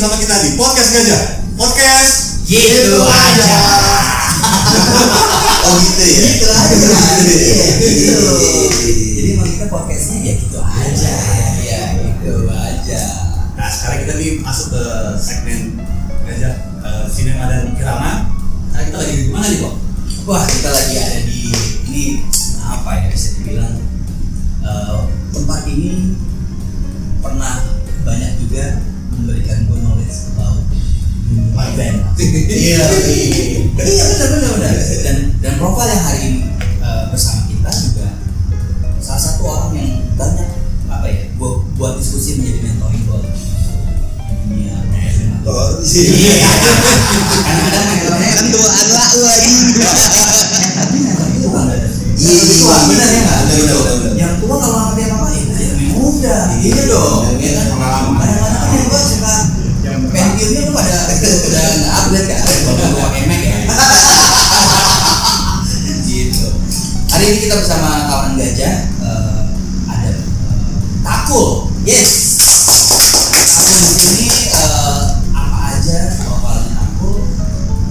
bersama kita di podcast Gajah. Podcast Gitu aja. Oh gitu ya. Gitu aja. Iya, gitu. Jadi emang kita podcastnya ya gitu aja. Ya gitu aja. Nah sekarang kita nih masuk ke segmen Gajah eh, Sinema dan Kirama. Nah kita lagi di mana nih kok? Wah kita lagi ada di ini apa ya bisa dibilang eh, tempat ini Iya, iya, iya benar benar benar. Dan dan profil yang hari ini eh, bersama kita juga salah satu orang yang banyak apa ya buat buat diskusi menjadi mentoring buat dunia profesional. Oh, Iya. Kadang-kadang mentornya Kan tuaan lah lu lagi. tapi mentor itu kan ada. Iya, Mentor iya. benar ya nggak? Yang tua kalau ngerti apa apa ya lebih muda. Iya dong. Bersama kawan gajah eh, ada eh, Takul. Yes. Takul di sini eh, apa aja profilnya Takul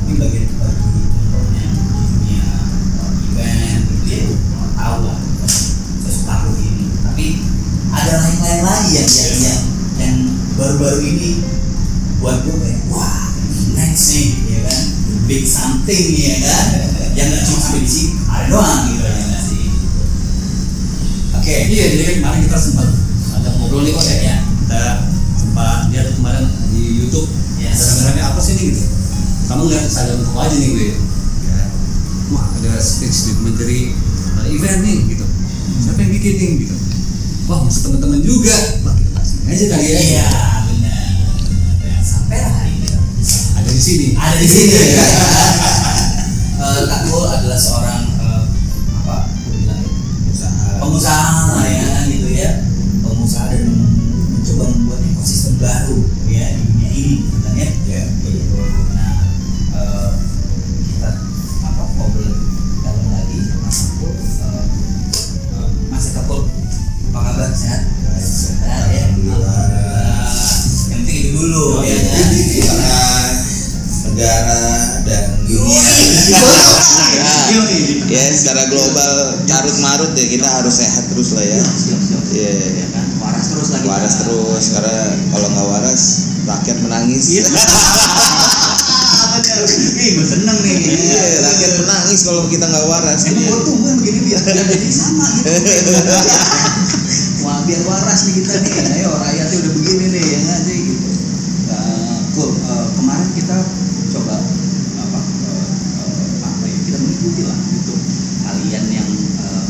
ini bagian bagi teman-teman yang di dunia event gitu ya tahu lah sosok Takul ini. Tapi ada lain-lain lagi yang yang yang, yang baru-baru ini buat gue kayak wah next nih ya kan big something ya kan yang nggak cuma sampai di sini ada doang gitu ya oke Iya jadi kan kemarin kita sempat ada ngobrol nih kok ya. Ya. Kita sempat lihat kemarin di YouTube. Yes. Kadang-kadangnya apa sih nih gitu? Kamu lihat Instagram kok aja nih gue. Ya. Wah ada speech documentary uh, event nih gitu. Siapa yang bikin nih gitu? Wah masuk teman-teman juga. Wah kita kasih aja kali ya. iya benar Dan sampai hari ini Ada di sini. ada di sini ya. Eh, Takul adalah seorang pengusaha lah ya gitu ya. Pengusaha dan mencoba membuat ekosistem baru ya di dunia ini gitu kan ya. Gitu nah eh, kita apa ngobrol dalam lagi mas aku eh, eh, mas Kapul apa kabar? Sehat? Sehat ya. Yang penting itu dulu ya. Tengah negara dan Iya, iya. Ya secara global carut marut ya kita harus sehat terus lah ya. Siap, siap. Iya. Ya kan? waras terus lagi Waras terus karena kalau nggak waras rakyat menangis. Iya. nih gue seneng nih Iya, rakyat menangis kalau kita nggak waras. Emang Iya. gue tungguin begini biar biar jadi sama gitu. Wah biar waras nih kita nih. Ayo rakyatnya udah begini nih ya nggak sih gitu. Uh, cool. Uh, kemarin kita coba apa uh, uh, apa ya mengikuti lah gitu kalian yang uh,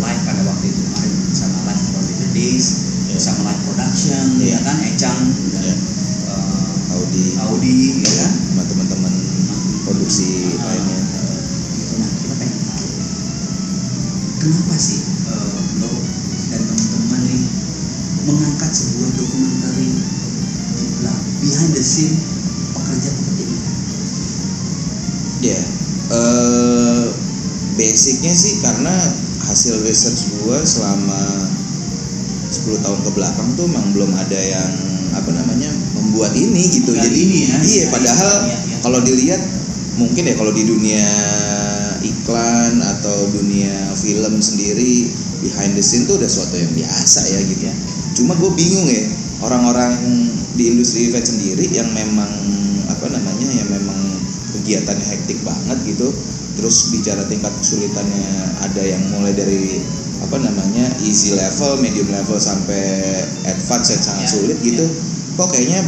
live pada waktu itu kemarin sama live for the days Iya. sama live production Iya. ya kan Ecang dan Iya. uh, Audi Audi ya kan sama teman-teman produksi lainnya. Nah, kita pengen tahu kenapa sih eh, lo dan teman-teman nih mengangkat sebuah dokumenter behind the scene pekerja-pekerja ini. Ya, eh basicnya sih karena hasil research gue selama 10 tahun ke belakang tuh emang belum ada yang apa namanya membuat ini gitu. Membuat Jadi ini ya. iya padahal iya. kalau dilihat mungkin ya kalau di dunia iklan atau dunia film sendiri behind the scene tuh udah suatu yang biasa ya gitu. Iya. Cuma gue bingung ya orang-orang di industri event sendiri yang memang apa namanya yang memang kegiatannya hektik banget gitu. Terus bicara tingkat kesulitannya ada yang mulai dari apa namanya easy level, medium level sampai advance yang sangat Iya, sulit iya. gitu. Kok kayaknya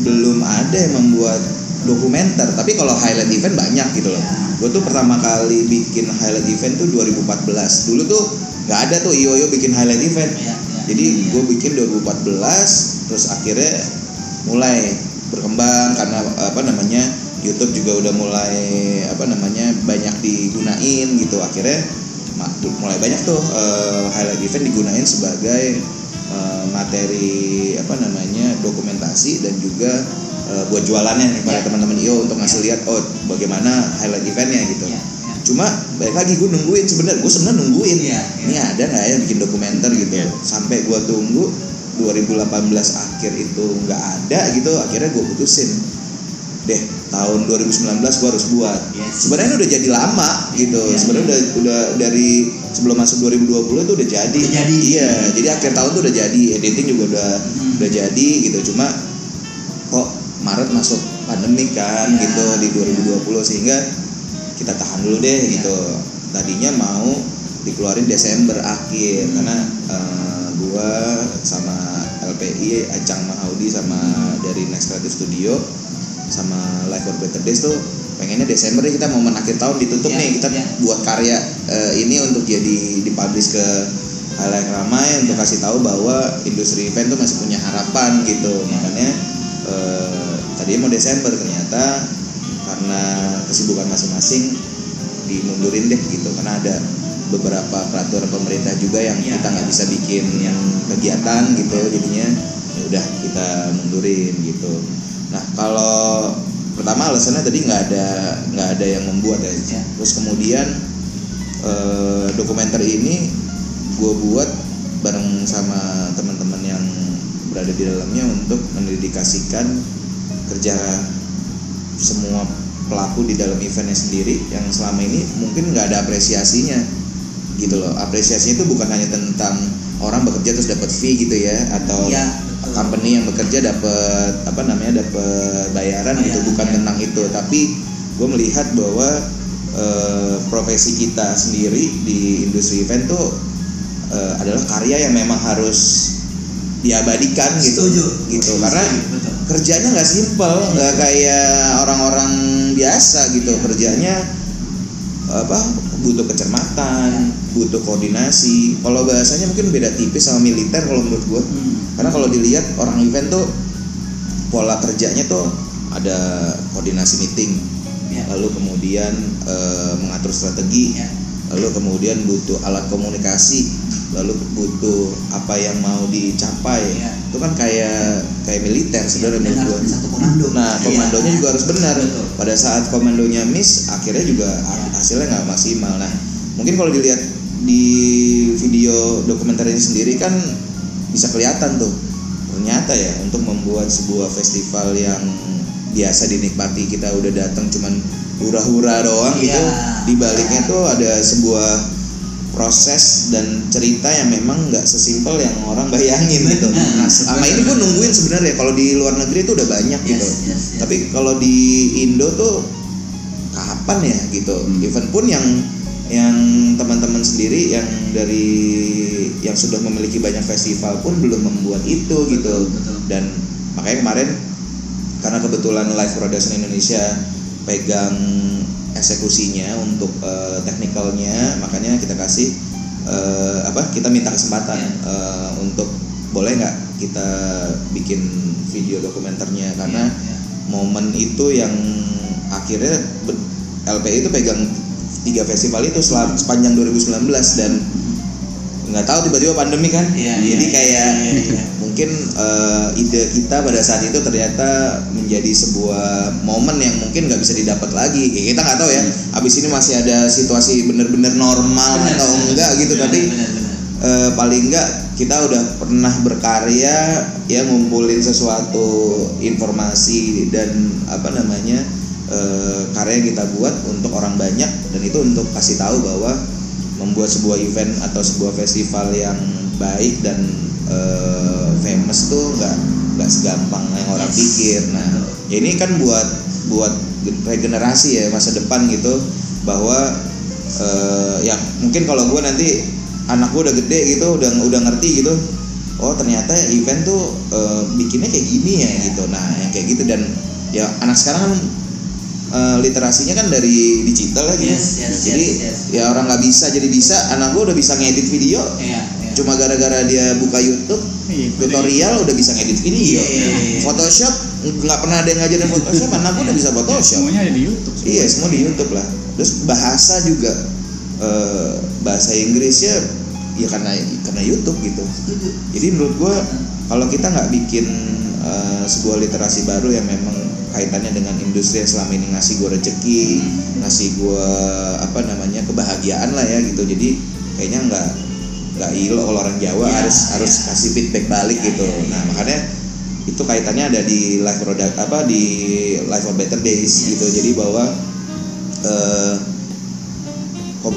belum ada yang membuat dokumenter. Tapi kalau highlight event banyak gitu loh. Iya. Gue tuh pertama kali bikin highlight event tuh 2014. Dulu tuh nggak ada tuh IOYO bikin highlight event. Iya, iya. Jadi Iya. gue bikin 2014, terus akhirnya mulai berkembang karena apa namanya YouTube juga udah mulai apa namanya banyak digunain gitu. Akhirnya mulai banyak tuh eh, highlight event digunain sebagai eh, materi apa namanya dokumentasi dan juga eh, buat jualannya nih pada Ya. teman-teman IO untuk ngasih lihat oh bagaimana highlight eventnya gitu. Iya, iya. Cuma balik lagi gue nungguin sebenarnya gue sebenarnya nungguin iya. ini ada nggak ya bikin dokumenter gitu Iya. sampai gue tunggu 2018 akhir itu nggak ada gitu akhirnya gue putusin deh tahun 2019 gue harus buat Yes. sebenarnya udah jadi lama gitu Iya, sebenarnya udah udah dari sebelum masuk 2020 itu udah jadi Udah jadi. iya jadi akhir tahun tuh udah jadi editing juga udah Hmm. udah jadi gitu cuma kok Maret masuk pandemi kan Iya, gitu di 2020 sehingga kita tahan dulu deh Iya. gitu tadinya mau dikeluarin Desember akhir Hmm. karena eh, gua sama LPI Acang Mahaudi sama dari Next Creative Studio sama Life for Better Days tuh pengennya Desember nih kita mau akhir tahun ditutup Iya, nih. Kita iya. buat karya eh, ini untuk jadi dipublish ke halayak ramai untuk kasih tahu bahwa industri event tuh masih punya harapan gitu. Makanya eh, tadinya mau Desember ternyata karena kesibukan masing-masing dimundurin deh gitu. Karena ada beberapa peraturan pemerintah juga yang Iya, kita nggak bisa bikin Iya. kegiatan gitu jadinya. Ya udah kita mundurin gitu nah kalau pertama alasannya tadi nggak ada nggak ada yang membuat ya. Iya. terus kemudian eh, dokumenter ini gue buat bareng sama teman-teman yang berada di dalamnya untuk mendedikasikan kerja semua pelaku di dalam eventnya sendiri yang selama ini mungkin nggak ada apresiasinya gitu loh. Apresiasinya itu bukan hanya tentang orang bekerja terus dapat fee gitu ya atau Iya, company yang bekerja dapat apa namanya dapat bayaran gitu Bayaran, bukan ya. tentang itu tapi gue melihat bahwa eh, profesi kita sendiri di industri event tuh eh, adalah karya yang memang harus diabadikan gitu Setuju. gitu Setuju, karena betul. kerjanya nggak simpel nggak kayak orang-orang biasa gitu Iya. kerjanya apa butuh kecermatan butuh koordinasi kalau bahasanya mungkin beda tipis sama militer kalau menurut gue Hmm. karena kalau dilihat orang event tuh pola kerjanya tuh ada koordinasi meeting Ya. lalu kemudian eh, mengatur strategi Ya. lalu kemudian butuh alat komunikasi lalu butuh apa yang mau dicapai Ya. itu kan kayak kayak militer sebenarnya menurut harus gua. ada satu komando. Nah, Iya. komandonya juga harus benar. Betul. Pada saat komandonya miss, akhirnya juga Ya. hasilnya nggak maksimal. Nah, mungkin kalau dilihat di video dokumenter ini sendiri kan bisa kelihatan tuh. Ternyata ya untuk membuat sebuah festival yang biasa dinikmati kita udah datang cuman hura-hura doang Iya. gitu. Di baliknya tuh ada sebuah proses dan cerita yang memang nggak sesimpel yang orang bayangin gitu. Benar. Nah, sama ini gue nungguin sebenarnya kalau di luar negeri tuh udah banyak gitu. Yes, yes, yes. Tapi kalau di Indo tuh kapan ya gitu? Hmm. Event pun yang yang teman-teman sendiri yang dari yang sudah memiliki banyak festival pun belum membuat itu gitu. betul. Dan makanya kemarin karena kebetulan Live Production Indonesia pegang eksekusinya untuk eh, teknikalnya, makanya kita kasih eh, apa? Kita minta kesempatan Ya. eh, untuk boleh nggak kita bikin video dokumenternya karena Ya, ya. momen itu yang akhirnya LPI itu pegang tiga festival itu selama sepanjang 2019 dan nggak tahu tiba-tiba pandemi kan Iya, jadi iya, kayak iya, iya. mungkin eh, ide kita pada saat itu ternyata menjadi sebuah momen yang mungkin nggak bisa didapat lagi Kayak kita nggak tahu ya abis ini masih ada situasi bener-bener normal Benar, atau benar. enggak gitu Benar, tapi benar, benar. eh, paling enggak kita udah pernah berkarya ya ngumpulin sesuatu informasi dan apa namanya eh, karya yang kita buat untuk orang banyak dan itu untuk kasih tahu bahwa membuat sebuah event atau sebuah festival yang baik dan eh, famous tuh nggak nggak segampang yang orang pikir. Nah ya ini kan buat buat regenerasi ya masa depan gitu bahwa eh, ya mungkin kalau gue nanti anak gue udah gede gitu udah udah ngerti gitu oh ternyata event tuh eh, bikinnya kayak gini ya gitu. Nah yang kayak gitu dan ya anak sekarang kan eh, literasinya kan dari digital ya gitu Yes, yes, jadi yes, yes. ya orang nggak bisa jadi bisa anak gue udah bisa ngedit video Iya, iya. cuma gara-gara dia buka YouTube Iya, tutorial udah bisa ngedit video Iya, iya, iya. Photoshop nggak pernah ada yang ngajarin Photoshop anak gue udah bisa Photoshop Semuanya ada di YouTube. Iya semua di YouTube lah. Terus bahasa juga eh, bahasa Inggrisnya ya karena karena YouTube gitu. Jadi menurut gua kalau kita nggak bikin eh, sebuah literasi baru yang memang kaitannya dengan industri yang selama ini ngasih gua rezeki, ngasih gua apa namanya kebahagiaan lah ya gitu. Jadi kayaknya nggak nggak ilo kalau orang Jawa Ya, harus ya. harus kasih feedback balik Ya, gitu ya, ya. nah makanya itu kaitannya ada di live product apa di live for better days Yes. gitu jadi bahwa eh,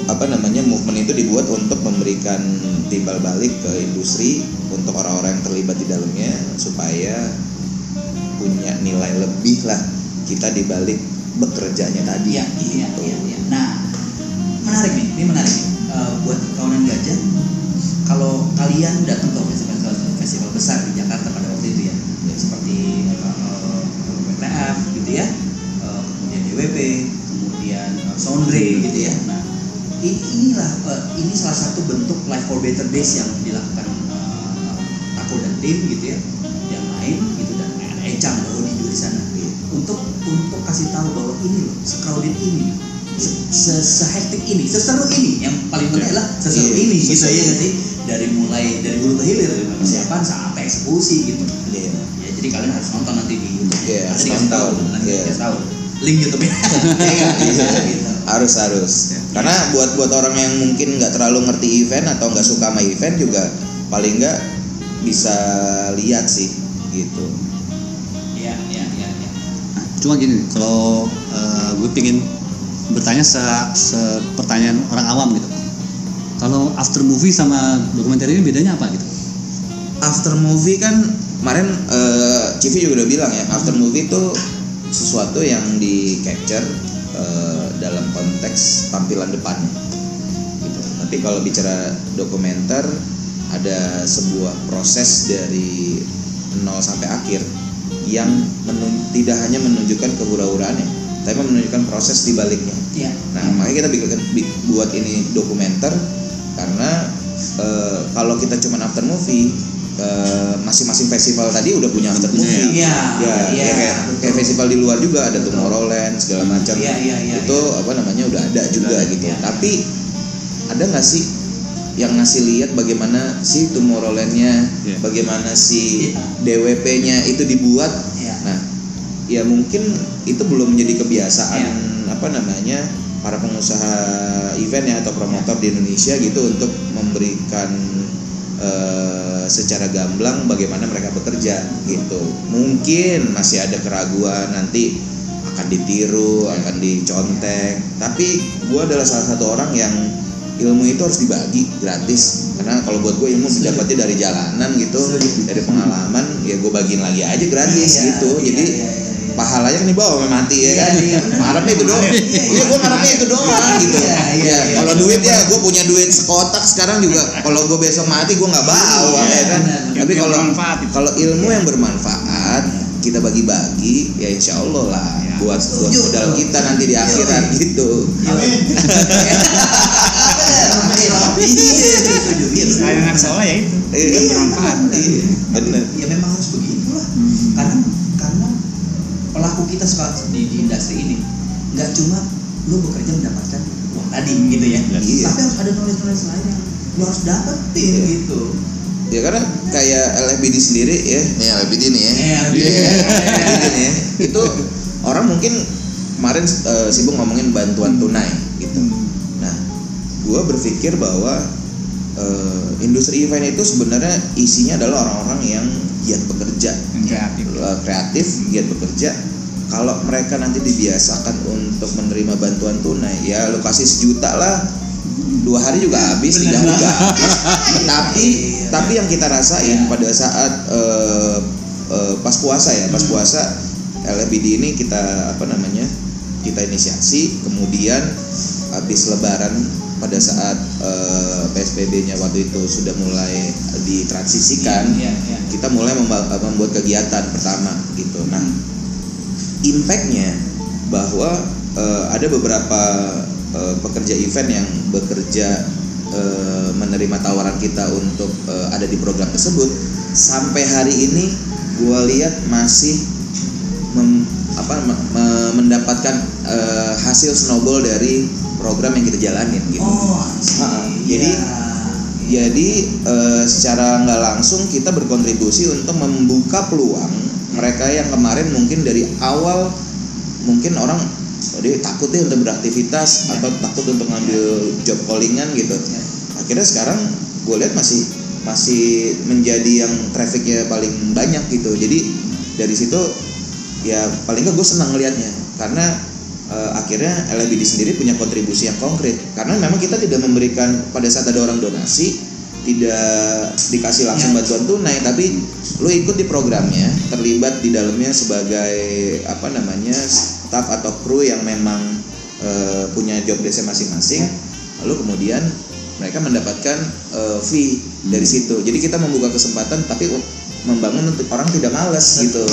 apa namanya movement itu dibuat untuk memberikan timbal balik ke industri untuk orang-orang yang terlibat di dalamnya supaya punya nilai lebih lah kita di balik bekerjanya tadi Iya, iya, gitu. iya, iya. Nah, menarik nih, ini menarik nih. Eh, buat kawanan gajah, kalau kalian datang ke festival festival besar di Jakarta pada waktu itu ya, ya seperti apa, eh, WTF gitu ya, eh, kemudian DWP, kemudian eh, Sondre gitu ya. Nah, inilah eh, ini salah satu bentuk Life for Better Days yang sehektik ini, seseru ini, yang paling penting adalah seseru Iya, ini gitu seseru. ya nggak sih dari mulai dari hulu ke hilir dari persiapan sampai eksekusi gitu. Iya. Ya, jadi kalian harus nonton nanti di YouTube. Iya, Nanti harus dikasih tahu, nanti Iya. dikasih tahu. Link YouTube-nya. Iya, bisa gitu. harus harus karena buat buat orang yang mungkin nggak terlalu ngerti event atau nggak suka sama event juga paling nggak bisa lihat sih gitu Iya, iya, iya, iya. Nah, cuma gini kalau eh, gue pingin bertanya se, se- pertanyaan orang awam gitu. Kalau after movie sama dokumenter ini bedanya apa gitu? after movie kan kemarin eh, Civi juga udah bilang ya after movie itu sesuatu yang di capture eh, dalam konteks tampilan depannya gitu. tapi kalau bicara dokumenter ada sebuah proses dari nol sampai akhir yang tidak hanya menunjukkan kehura-huraannya tapi menunjukkan proses di baliknya Iya. Nah, makanya kita bikin bi- buat ini dokumenter karena eh, kalau kita cuma after movie eh, masing-masing festival tadi udah punya after movie. ya. Ya, Iya, ya kayak, betul. kayak festival di luar juga ada Tomorrowland segala macam. Iya, iya, iya, Itu apa namanya udah ada juga ada, gitu. iya. Tapi ada nggak sih yang ngasih lihat bagaimana si Tomorrowlandnya, Iya. bagaimana si Iya. DWP-nya itu dibuat. Ya mungkin itu belum menjadi kebiasaan Iya. apa namanya para pengusaha event ya atau promotor di Indonesia gitu untuk memberikan eh, secara gamblang bagaimana mereka bekerja gitu. Mungkin masih ada keraguan nanti akan ditiru, akan dicontek. Tapi gue adalah salah satu orang yang ilmu itu harus dibagi gratis karena kalau buat gue ilmu didapatnya dari jalanan gitu dari pengalaman ya gue bagiin lagi aja gratis Iya, gitu iya, jadi iya. Pahalanya kan dibawa sama mati ya kan Iya, benar. harapnya itu doang Iya, iya, gue harapnya itu doang gitu Iya, iya, Ya, iya. kalau duit ya gue punya duit sekotak sekarang juga kalau gue besok mati gue nggak bawa ya kan benar, benar. tapi kalau kalau ilmu yang bermanfaat kita bagi-bagi ya insya Allah lah Ya. buat buat modal kita nanti di akhirat gitu Amin. Iya. Iya, anak sekolah ya itu. Iya. Bermanfaat. Iya, bener ya memang harus begitulah karena karena pelaku kita di, di industri ini. Nggak cuma lu bekerja mendapatkan uang tadi gitu ya. Iya. tapi harus ada knowledge knowledge lain yang lu harus dapetin Iya. gitu. Ya karena kayak LFBD sendiri ya. Ini LFBD nih ya. Iya, Iya, iya. LFBD nih ya. Itu orang mungkin kemarin eh, sibuk ngomongin bantuan tunai gitu. Nah gue berpikir bahwa eh, industri event itu sebenarnya isinya adalah orang-orang yang giat bekerja. Kreatif. eh, kreatif giat bekerja kalau mereka nanti dibiasakan untuk menerima bantuan tunai ya lo kasih sejuta lah dua hari juga habis tiga hari juga habis tapi Iya. tapi yang kita rasain Iya. pada saat eh, eh, pas puasa ya pas puasa LBD ini kita apa namanya kita inisiasi kemudian habis lebaran pada saat eh, PSBB-nya waktu itu sudah mulai ditransisikan Iya, iya. kita mulai membuat kegiatan pertama gitu. Nah, impactnya bahwa eh, ada beberapa eh, pekerja event yang bekerja eh, menerima tawaran kita untuk eh, ada di program tersebut sampai hari ini gue lihat masih mem- apa me- me- mendapatkan eh, hasil snowball dari program yang kita jalanin gitu. oh. Ha-ha. Jadi- Iya. Jadi eh, secara nggak langsung kita berkontribusi untuk membuka peluang mereka yang kemarin mungkin dari awal mungkin orang oh, dia takut deh untuk beraktivitas Ya. atau takut untuk ngambil job callingan gitu. Ya. Akhirnya sekarang gue lihat masih masih menjadi yang trafficnya paling banyak gitu jadi dari situ ya paling nggak gue senang ngelihatnya karena eh, akhirnya LBD sendiri punya kontribusi yang konkret karena memang kita tidak memberikan pada saat ada orang donasi tidak dikasih langsung Ya. bantuan tunai tapi lu ikut di programnya terlibat di dalamnya sebagai apa namanya staff atau kru yang memang eh, punya job desk masing-masing lalu kemudian mereka mendapatkan eh, fee dari situ jadi kita membuka kesempatan tapi membangun untuk orang tidak malas gitu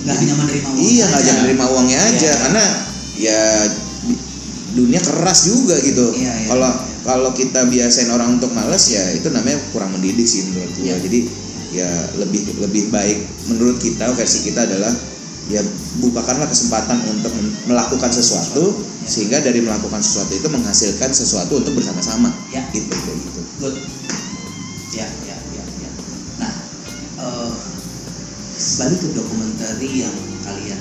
nggak hanya menerima uang iya nggak aja. jangan menerima uangnya aja Iya. karena ya dunia keras juga gitu Iya, iya. kalau kalau kita biasain orang untuk malas ya itu namanya kurang mendidik sih menurut gua Iya. jadi ya lebih lebih baik menurut kita versi kita adalah ya bukakanlah kesempatan untuk melakukan sesuatu Iya. sehingga dari melakukan sesuatu itu menghasilkan sesuatu untuk bersama-sama Ya. gitu gitu Good. Ya, ya, ya, ya. Nah, eh balik ke dokumenter yang kalian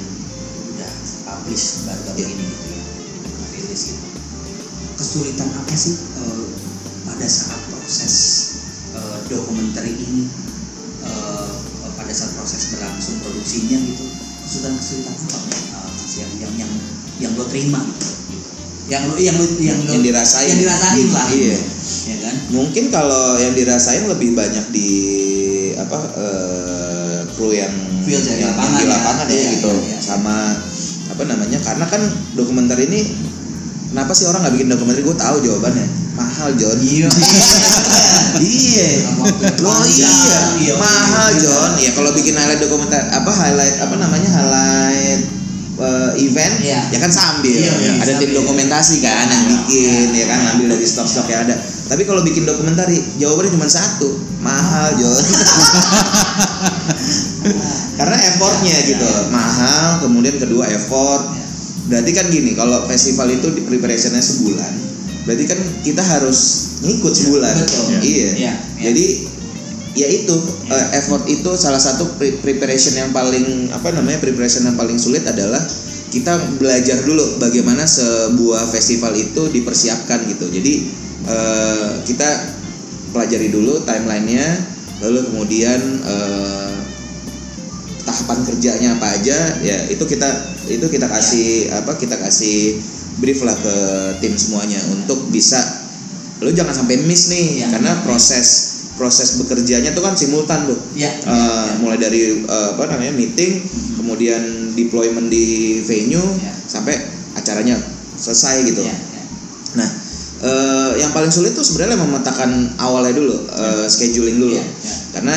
udah publish baru-baru Ya. ini gitu ya, rilis gitu. Kesulitan apa sih eh, pada saat proses eh, dokumenter ini, eh, pada saat proses berlangsung produksinya gitu? Kesulitan-kesulitan apa eh, Mas, yang yang yang yang lo terima gitu? Yang lo yang lo yang lo Yang dirasain. yang dirasain lah, Iya. ya kan? mungkin kalau yang dirasain lebih banyak di apa eh, kru yang Field ya, yang, lapangan yang di ya. lapangan ya, Iya, gitu iya, iya. sama apa namanya karena kan dokumenter ini kenapa sih orang nggak bikin dokumenter? Gue tahu jawabannya. Mahal John. Iya. iya. Lo iya. Iya, mahal iya. John. Ya kalau bikin highlight dokumenter apa highlight apa namanya highlight eh, event Iya. ya kan sambil. Iya, iya, ada tim sambil. dokumentasi kan yang bikin ya kan ngambil dari stok-stok yang ada. Tapi kalau bikin dokumentari jawabannya cuma satu. Mahal John. Karena effortnya gitu. Mahal kemudian kedua effort berarti kan gini kalau festival itu di preparationnya sebulan berarti kan kita harus ngikut sebulan Betul. iya Iya, iya. jadi ya itu eh, effort itu salah satu pre- preparation yang paling apa namanya preparation yang paling sulit adalah kita belajar dulu bagaimana sebuah festival itu dipersiapkan gitu jadi eh, kita pelajari dulu timelinenya lalu kemudian eh, tahapan kerjanya apa aja ya itu kita itu kita kasih apa kita kasih brief lah ke tim semuanya untuk bisa lu jangan sampai miss nih Ya. karena proses proses bekerjanya tuh kan simultan tuh Ya. Eh, mulai dari eh, apa namanya meeting kemudian deployment di venue Ya. sampai acaranya selesai gitu Ya, ya. nah eh, yang paling sulit tuh sebenarnya memetakan awalnya dulu eh, scheduling dulu Ya, ya. karena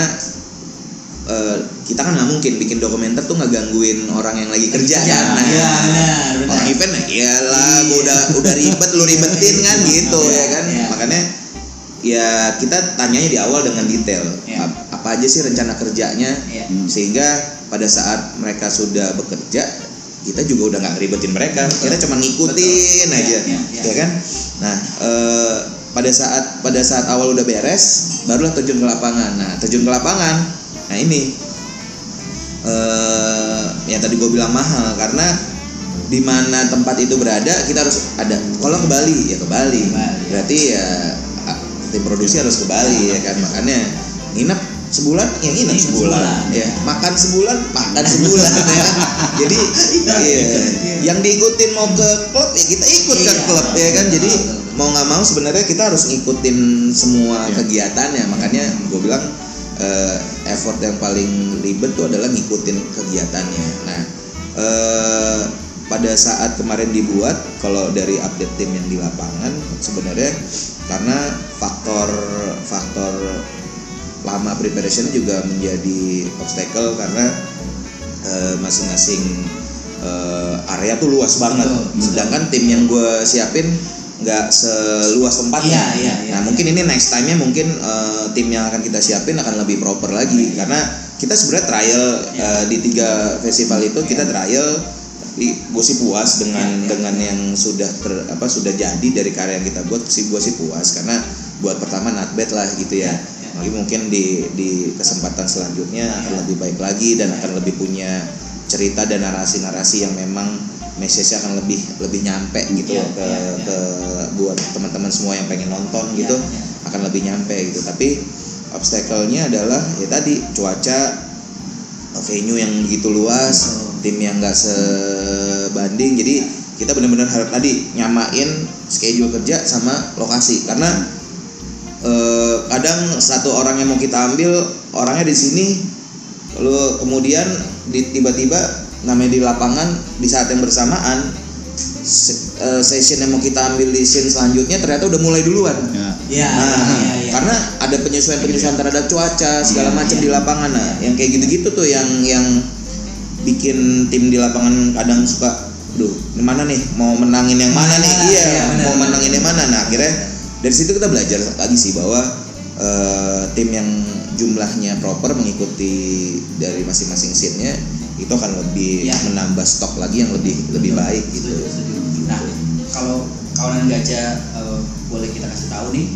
eh, kita kan nggak mungkin bikin dokumenter tuh nggak gangguin orang yang lagi kerja kerja. kan nah, Iya, benar, benar. orang event ya gua Iya. udah udah ribet lu ribetin kan Iya, gitu iya, ya kan iya. makanya ya kita tanyanya di awal dengan detail. Ap- apa aja sih rencana kerjanya Iya. sehingga pada saat mereka sudah bekerja kita juga udah nggak ngeribetin mereka kita cuma ngikutin Betul. aja Iya, iya, iya. ya kan nah eh, pada saat pada saat awal udah beres barulah terjun ke lapangan nah terjun ke lapangan nah ini eh yang tadi gue bilang mahal karena di mana tempat itu berada kita harus ada kalau ke Bali ya ke Bali Bali, ya. berarti ya ah, tim produksi harus ke Bali ya kan makanya nginep sebulan ya nginep sebulan, sebulan, ya ya. makan sebulan makan sebulan ya kan jadi iya yang diikutin mau ke klub ya kita ikut ke Iya. klub ya kan jadi mau nggak mau sebenarnya kita harus ngikutin semua Iya. kegiatannya makanya gue bilang eh, effort yang paling ribet tuh adalah ngikutin kegiatannya. Nah eh, pada saat kemarin dibuat kalau dari update tim yang di lapangan sebenarnya karena faktor faktor lama preparation juga menjadi obstacle karena eh, masing-masing eh, area tuh luas banget. Sedangkan tim yang gue siapin nggak seluas tempatnya Iya, iya, iya, nah iya. mungkin ini next time nya mungkin eh, tim yang akan kita siapin akan lebih proper lagi karena kita sebenarnya trial Iya. eh, di tiga festival itu kita trial tapi gue sih puas dengan Iya, iya. dengan yang sudah ter, apa sudah jadi dari karya yang kita buat sih gue sih puas karena buat pertama not bad lah gitu ya Iya, iya. lagi mungkin di di kesempatan selanjutnya akan Iya. lebih baik lagi dan akan lebih punya cerita dan narasi-narasi yang memang message-nya akan lebih lebih nyampe gitu Iya, ke iya, iya. ke buat teman-teman semua yang pengen nonton Iya, gitu iya. akan lebih nyampe gitu tapi obstacle-nya adalah ya tadi cuaca venue yang begitu luas tim yang nggak sebanding jadi kita benar-benar harap tadi nyamain schedule kerja sama lokasi karena eh, kadang satu orang yang mau kita ambil orangnya di sini lalu kemudian di- tiba-tiba namanya di lapangan di saat yang bersamaan se- eh, session yang mau kita ambil di scene selanjutnya ternyata udah mulai duluan Ya. ya Nah, ya, ya. karena ada penyesuaian-penyesuaian terhadap cuaca segala macam di lapangan. Nah, yang kayak gitu-gitu tuh yang yang bikin tim di lapangan kadang suka, duh, ini mana nih mau menangin yang mana nih? Ah, Iya, iya, benar, mau menangin yang mana? Nah, akhirnya dari situ kita belajar lagi sih bahwa eh, tim yang jumlahnya proper mengikuti dari masing-masing scene-nya itu akan lebih Ya. menambah stok lagi yang lebih lebih baik gitu. Setuju, setuju. Nah, kalau kawanan gajah eh, boleh kita kasih tahu nih,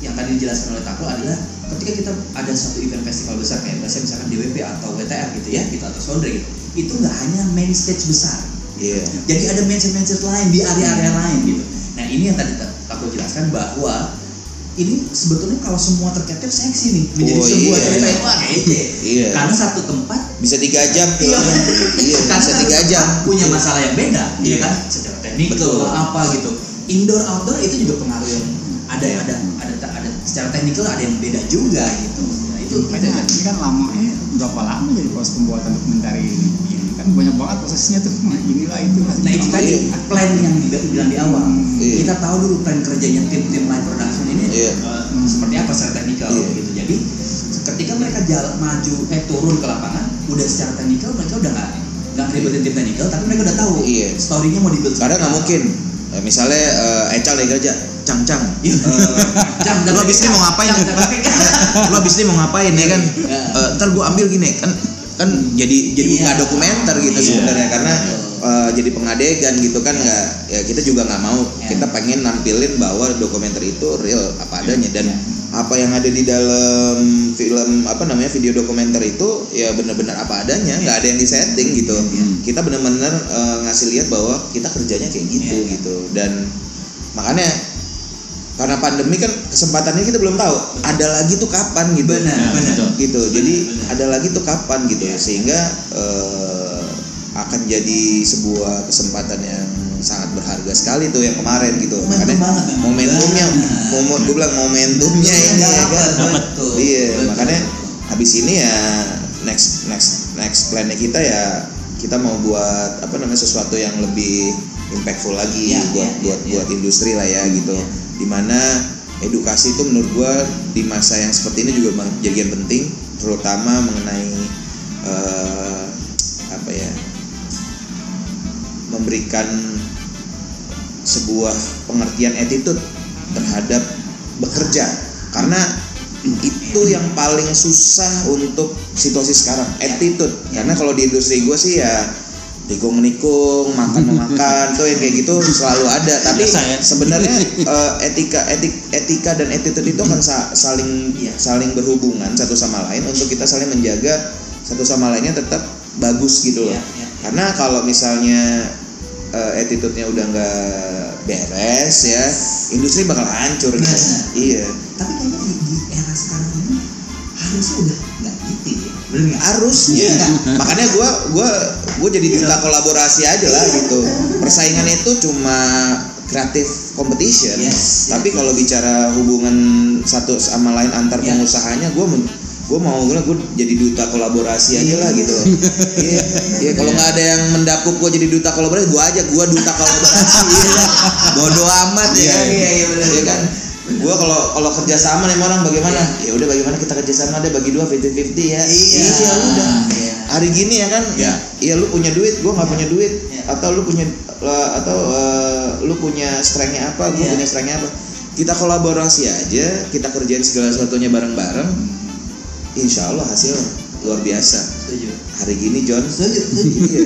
yang tadi dijelaskan oleh Takul adalah ketika kita ada satu event festival besar kayak biasanya misalkan DWP atau WTR gitu ya, gitu atau Sondre gitu, itu nggak hanya main stage besar, Iya. jadi ada mindset-mindset lain di area-area lain gitu. Nah ini yang tadi aku jelaskan bahwa ini sebetulnya kalau semua terketep seksi nih menjadi Oh, sebuah iya. cerita yang wah kece. Iya. Karena satu tempat Bisa tiga jam. Iya. iya, karena bisa satu tiga tempat jam. punya masalah yang beda, iya Iya. kan? Secara teknik Betul. apa gitu. Indoor outdoor itu juga pengaruh yang ada ada ada ada secara teknikal ada yang beda juga gitu. Nah, itu itu Makanya ini kan lama eh berapa lama jadi proses pembuatan dokumenter ini kan banyak banget prosesnya tuh nah, inilah itu Nah itu tadi plan yang dibilang di awal. Iya. Kita tahu dulu plan kerjanya tim-tim live production ini Iya. eh, seperti apa secara teknikal Iya. gitu. Jadi ketika mereka jalan maju eh turun ke lapangan, udah secara teknikal mereka udah nggak nggak ngeribetin tim teknikal, tapi mereka udah tahu Iya. storynya mau dibuild. Karena nggak mungkin. Eh, misalnya eh, Ecal lagi kerja, cang cang. Iya. Jam, jam. Lo abis ini mau ngapain? Lo abis ini mau ngapain ya kan? Eh, ntar gue ambil gini kan kan jadi jadi Iya. nggak dokumenter gitu Iya. sebenarnya karena eh, jadi pengadegan gitu kan nggak ya kita juga nggak mau Iya. kita pengen nampilin bahwa dokumenter itu real apa adanya dan Iya. apa yang ada di dalam film apa namanya video dokumenter itu ya benar-benar apa adanya nggak ada yang disetting gitu Iya. kita benar-benar eh, ngasih lihat bahwa kita kerjanya kayak gitu Iya. gitu dan makanya karena pandemi kan kesempatannya kita belum tahu ada lagi tuh kapan gitu Benar, Ya, benar. gitu jadi benar. ada lagi tuh kapan gitu Iya. sehingga eh, akan jadi sebuah kesempatan yang sangat berharga sekali tuh yang kemarin gitu Momentum makanya banget momentumnya momen gue bilang momentumnya ini ya kan iya Betul. makanya habis ini ya next next next plannya kita ya kita mau buat apa namanya sesuatu yang lebih impactful lagi Ya, buat ya, buat ya, buat industri lah ya gitu Ya. Di mana edukasi itu menurut gua di masa yang seperti ini juga menjadi yang penting terutama mengenai eh, apa ya memberikan sebuah pengertian attitude terhadap bekerja. Karena itu yang paling susah untuk situasi sekarang attitude. Karena kalau di industri gue sih ya tikung nikung makan memakan tuh yang kayak gitu selalu ada tapi ya. sebenarnya eh, etika etik etika dan attitude itu kan sa- saling Iya. saling berhubungan satu sama lain untuk kita saling menjaga satu sama lainnya tetap bagus gitu loh Iya, iya. karena kalau misalnya eh, attitude-nya udah nggak beres ya industri bakal hancur gitu iya Tapi kayaknya di, di era sekarang ini harusnya udah nggak gitu ya. Bener nggak? harusnya Iya. makanya gua gua gua jadi duta kolaborasi aja lah gitu. Persaingan itu cuma kreatif competition. Yes, tapi yes, kalau bicara hubungan satu sama lain antar Yes. pengusahanya gua men- gua mau gua gua jadi duta kolaborasi aja lah gitu. Iya. Iya kalau nggak ada yang mendapuk gua jadi duta kolaborasi gua aja gua duta kolaborasi iya. bodoh amat ya Iya, kan? Iya, iya, benar. Iya kan gua kalau kalau kerja sama nih sama orang bagaimana ya udah bagaimana kita kerja sama deh bagi dua 50-50 ya Iya. Iya, udah Iya. hari gini ya kan Iya. iya lu punya duit gua nggak punya duit Iya. atau lu punya eh, atau eh, lu punya strengthnya apa gua Iya. punya strengthnya apa kita kolaborasi aja kita kerjain segala sesuatunya bareng-bareng insya Allah hasil luar biasa Setuju. hari gini John Setuju. Setuju. iya.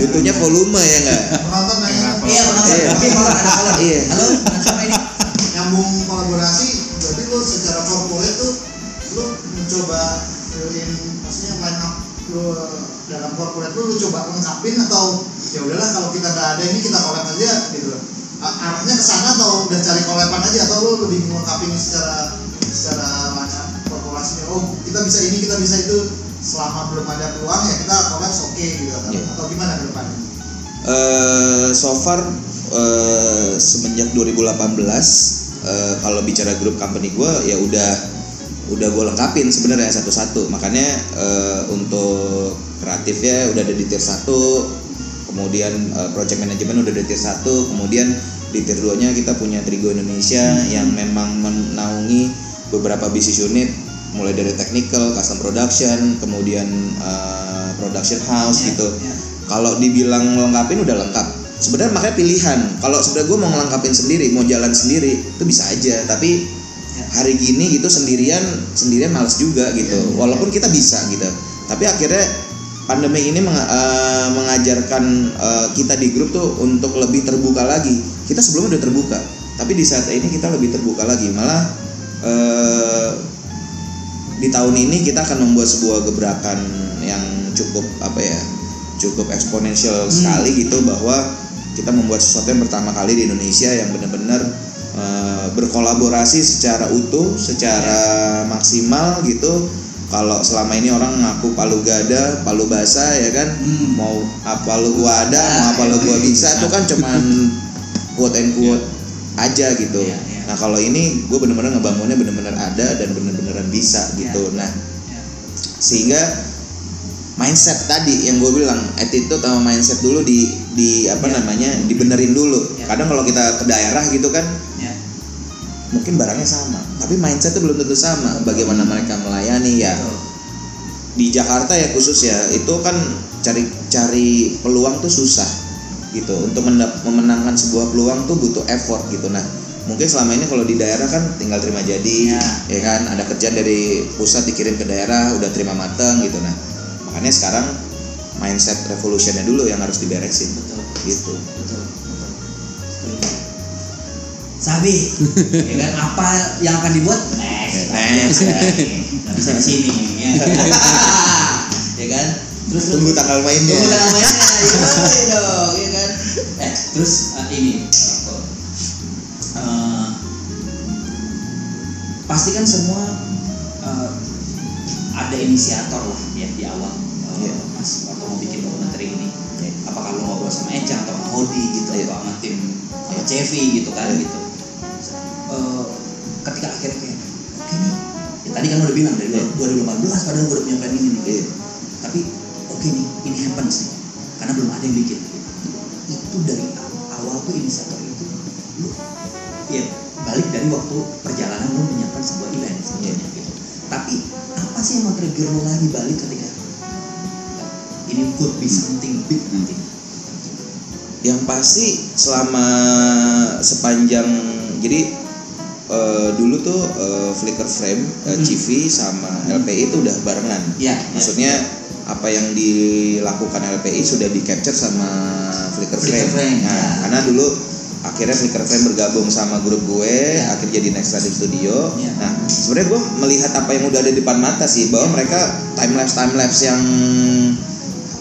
butuhnya volume ya enggak penonton nanya Iya, penonton. Iya. Kalau lu dalam corporate lu lu coba lengkapin atau ya udahlah kalau kita nggak ada ini kita collab aja gitu. Arahnya ke sana atau udah cari kolepan aja atau lu lebih melengkapi secara secara macam korporasinya oh kita bisa ini kita bisa itu selama belum ada peluang ya kita kolaps oke gitu. Atau, Iya. atau gimana ke depan eh so far eh, semenjak 2018 eh, kalau bicara grup company gue ya udah udah gue lengkapin sebenarnya satu-satu. Makanya eh, untuk kreatifnya udah ada di tier 1 kemudian eh, project management udah di tier 1 kemudian di tier 2 nya kita punya Trigo Indonesia yang memang menaungi beberapa business unit mulai dari technical, custom production, kemudian eh, production house Ya, gitu. ya. kalau dibilang lengkapin udah lengkap. Sebenarnya makanya pilihan. Kalau sebenarnya gue mau ngelengkapin sendiri mau jalan sendiri itu bisa aja. Tapi. Hari gini gitu sendirian sendirian males juga gitu. Ya, ya. walaupun kita bisa gitu. Tapi akhirnya pandemi ini menga- eh, mengajarkan eh, kita di grup tuh untuk lebih terbuka lagi. Kita sebelumnya udah terbuka tapi di saat ini kita lebih terbuka lagi. Malah eh, di tahun ini kita akan membuat sebuah gebrakan yang cukup apa ya cukup eksponensial sekali gitu bahwa kita membuat sesuatu yang pertama kali di Indonesia yang benar-benar eh, berkolaborasi secara utuh, secara maksimal gitu. Kalau selama ini orang ngaku palu gada, palu basah ya kan, Hmm. mau apa lu gua ada, mau apa lu gua bisa, itu kan cuman quote and quote aja gitu. Iya, iya. Nah kalau ini gue bener-bener ngebangunnya bener-bener ada dan bener-beneran bisa Iya. gitu. Nah sehingga mindset tadi yang gue bilang attitude sama mindset dulu di di apa Ya. namanya dibenerin dulu. Kadang kalau kita ke daerah gitu kan. Mungkin barangnya sama, tapi mindset itu belum tentu sama. Bagaimana mereka melayani ya di Jakarta ya khusus ya itu kan cari cari peluang tuh susah gitu untuk memenangkan sebuah peluang tuh butuh effort gitu nah mungkin selama ini kalau di daerah kan tinggal terima jadi Ya. ya kan ada kerjaan dari pusat dikirim ke daerah udah terima mateng gitu nah makanya sekarang mindset revolutionnya dulu yang harus diberesin Betul. gitu betul. Sabi, ya kan apa yang akan dibuat next, Next, nggak bisa di sini, ya. ya kan? Terus tunggu tanggal mainnya Tunggu tanggal mainnya, ya dong, ya kan? Eh, terus eh, ini, eh, pasti kan semua eh, ada inisiator lah ya di awal eh, Iya. pas waktu mau bikin dokumenter ini. Apakah lo ngobrol sama Eca atau sama Hodi gitu Iya. atau sama tim sama Cevi gitu kan gitu. Eh, ketika akhirnya kayak oke nih, ya tadi kan udah bilang dari Iya. 2018 padahal gue udah punya plan ini nih. Iya. Tapi oke nih, ini happens nih. Karena belum ada yang bikin. Itu dari awal tuh inisiator itu lu ya balik dari waktu perjalanan lu menyiapkan sebuah event sebetulnya gitu. Tapi apa sih yang trigger lu lagi balik ketika ini could be something big nanti? yang pasti selama sepanjang jadi eh, dulu tuh eh, Flickr Frame, eh, Hmm. CV sama LPI itu udah barengan. Ya, Maksudnya apa yang dilakukan LPI sudah di capture sama Flickr Flickr Frame. Frame, Nah, ya. karena dulu akhirnya Flickr Frame bergabung sama grup gue, Ya. akhirnya jadi Next Studio Studio. Ya. Nah, sebenarnya gue melihat apa yang udah ada di depan mata sih bahwa mereka time lapse time lapse yang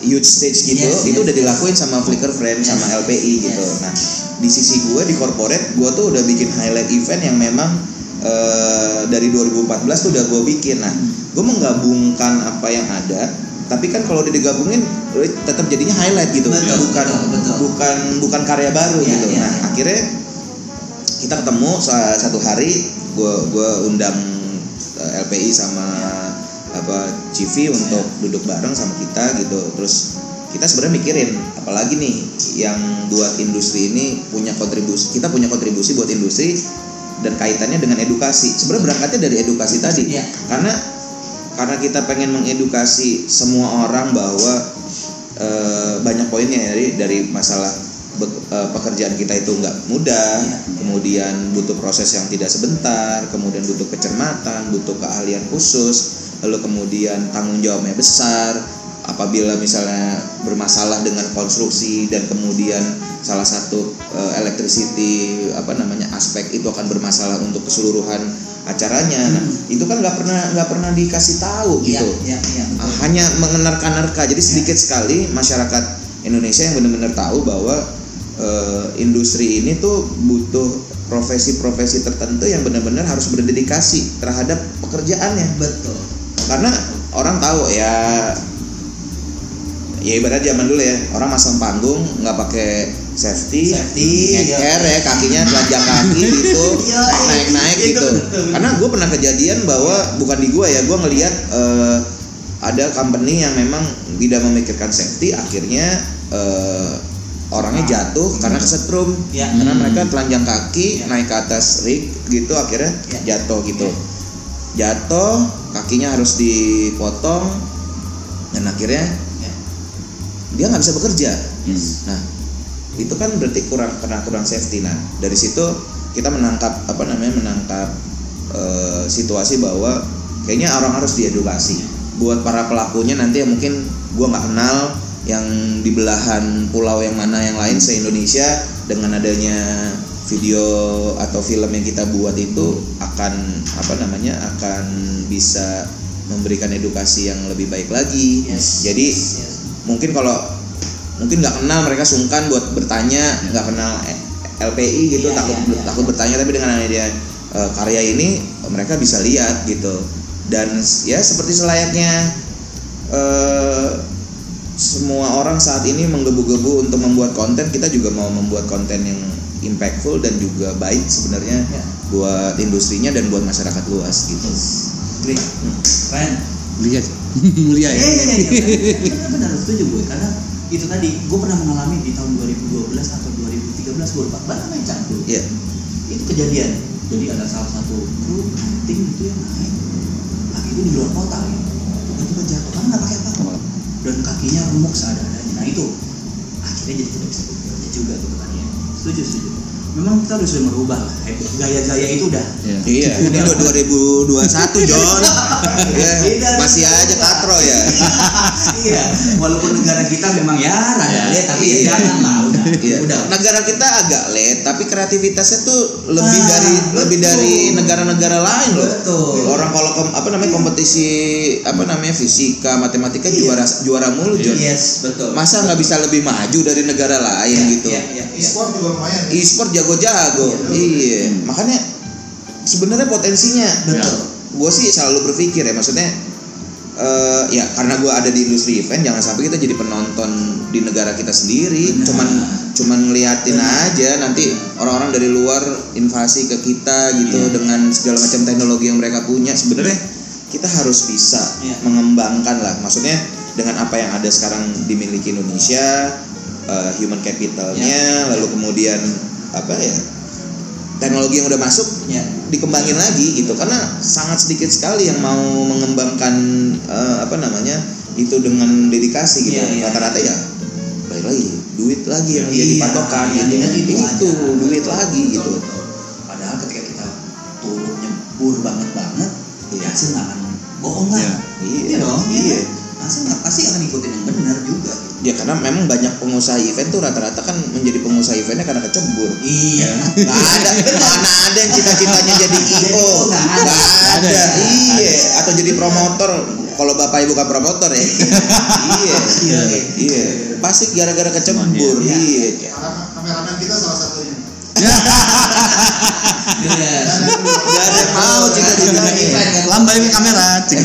huge stage gitu Yes, itu yes, udah yes. dilakuin sama Flickr Frame sama Yes. LPI gitu. Yes. Nah, di sisi gue di corporate gue tuh udah bikin highlight event yang memang eh, dari 2014 tuh udah gue bikin. Nah, gue menggabungkan apa yang ada, tapi kan kalau udah digabungin eh, tetap jadinya highlight gitu, Betul, bukan betul, betul. bukan bukan karya baru Iya, gitu. iya, nah, iya. akhirnya kita ketemu sa- satu hari, gue gue undang eh, LPI sama apa CV untuk duduk bareng sama kita gitu, terus kita sebenarnya mikirin apalagi nih yang buat industri ini punya kontribusi kita punya kontribusi buat industri dan kaitannya dengan edukasi sebenarnya berangkatnya dari edukasi tadi Iya. karena karena kita pengen mengedukasi semua orang bahwa eh, banyak poinnya ya, dari dari masalah be- eh, pekerjaan kita itu nggak mudah Iya. kemudian butuh proses yang tidak sebentar kemudian butuh kecermatan butuh keahlian khusus lalu kemudian tanggung jawabnya besar apabila misalnya bermasalah dengan konstruksi dan kemudian salah satu eh, electricity apa namanya aspek itu akan bermasalah untuk keseluruhan acaranya. Nah itu kan nggak pernah nggak pernah dikasih tahu Iya, gitu. betul. Ah, hanya mengenerka-nerka jadi sedikit sekali masyarakat Indonesia yang benar-benar tahu bahwa eh, industri ini tuh butuh profesi-profesi tertentu yang benar-benar harus berdedikasi terhadap pekerjaannya. Betul. Karena orang tahu ya ya ibarat zaman dulu ya orang masang panggung nggak pakai safety, Safety, ngeker ya kakinya telanjang kaki gitu Iya, naik naik itu gitu karena gue pernah kejadian bahwa bukan di gue ya gue ngelihat eh, ada company yang memang tidak memikirkan safety akhirnya eh, orangnya jatuh karena kesetrum Ya. karena Hmm. mereka telanjang kaki Ya. naik ke atas rig gitu akhirnya Ya. jatuh gitu jatuh kakinya harus dipotong dan akhirnya Ya. Dia nggak bisa bekerja Yes. nah itu kan berarti kurang karena kurang safety nah dari situ kita menangkap apa namanya menangkap eh, situasi bahwa kayaknya orang harus diedukasi buat para pelakunya nanti yang mungkin gua nggak kenal yang di belahan pulau yang mana yang lain se Indonesia dengan adanya video atau film yang kita buat itu akan apa namanya akan bisa memberikan edukasi yang lebih baik lagi Yes. jadi Yes, yes. Mungkin kalau mungkin nggak kenal mereka sungkan buat bertanya nggak kenal LPI gitu Iya, takut iya, iya. takut bertanya tapi dengan adanya eh, karya ini mereka bisa lihat gitu dan ya seperti selayaknya eh, semua orang saat ini menggebu-gebu untuk membuat konten kita juga mau membuat konten yang impactful dan juga baik sebenarnya Ya. buat industrinya dan buat masyarakat luas gitu Great. Keren. Mulia sih. Mulia Iya ya. iya iya. Benar benar setuju gue karena itu tadi gue pernah mengalami di tahun 2012 atau 2013 gue lupa banget main campur. Iya. Itu kejadian. Jadi ada salah satu kru hunting gitu yang naik kaki itu di luar kota gitu. Tiba-tiba jatuh karena nggak pakai apa-apa dan kakinya remuk seadanya. Nah itu akhirnya jadi tidak bisa bekerja juga gitu kan ya. Setuju setuju. Memang kita harus sudah merubah lah. Gaya-gaya itu udah Iya. Iya, ini udah 2021 John. ya, Beda, masih aja katro ya. iya, walaupun negara kita memang ya rada Ya. lihat tapi ya Iya. jangan lah udah. Iya. Udah. Negara kita agak let, tapi kreativitasnya tuh lebih Ah, dari lebih betul. dari negara-negara lain loh. Betul. Orang kalau kom- apa namanya kompetisi apa namanya fisika, matematika Iya. juara juara mulu John. Yes, betul. Masa nggak bisa lebih maju dari negara lain Iya, gitu? Iya, iya, iya. e-sport juga lumayan ya. E-sport jago-jago. Iya. Makanya sebenarnya potensinya Betul. gue sih selalu berpikir ya maksudnya eh ya karena gue ada di industri event jangan sampai kita jadi penonton di negara kita sendiri Benar. cuman cuman ngeliatin Benar. aja nanti orang-orang dari luar invasi ke kita gitu Iya. dengan segala macam teknologi yang mereka punya sebenarnya kita harus bisa Iya. mengembangkan lah maksudnya dengan apa yang ada sekarang dimiliki Indonesia eh, human capitalnya lalu kemudian apa ya teknologi yang udah masuk Ya. dikembangin lagi gitu karena sangat sedikit sekali yang mau mengembangkan eh, apa namanya itu dengan dedikasi gitu Iya, iya, rata-rata ya balik lagi duit lagi yang jadi Iya, patokan iya, gitu dengan itu, duit Betul, lagi betul, gitu betul. Padahal ketika kita turun nyebur banget banget, Iya. ya hasil nggak akan bohong lah. Iya. Iya. Iya dong. Iya. Iya. Hasil nggak pasti akan ikutin yang benar juga. Ya karena memang banyak pengusaha event tuh rata-rata kan menjadi pengusaha eventnya karena kecebur Iya. Gak ada, mana ada yang cita-citanya jadi IO Nggak Gak ada. ada, iya Atau jadi promotor Kalau bapak ibu bukan promotor ya Iya, Iya. iya Pasti gara-gara kecebur, Iya. iya Karena kameramen kita salah satunya. Iya. Gak ada yang mau cita-citanya Lambai kamera. cek.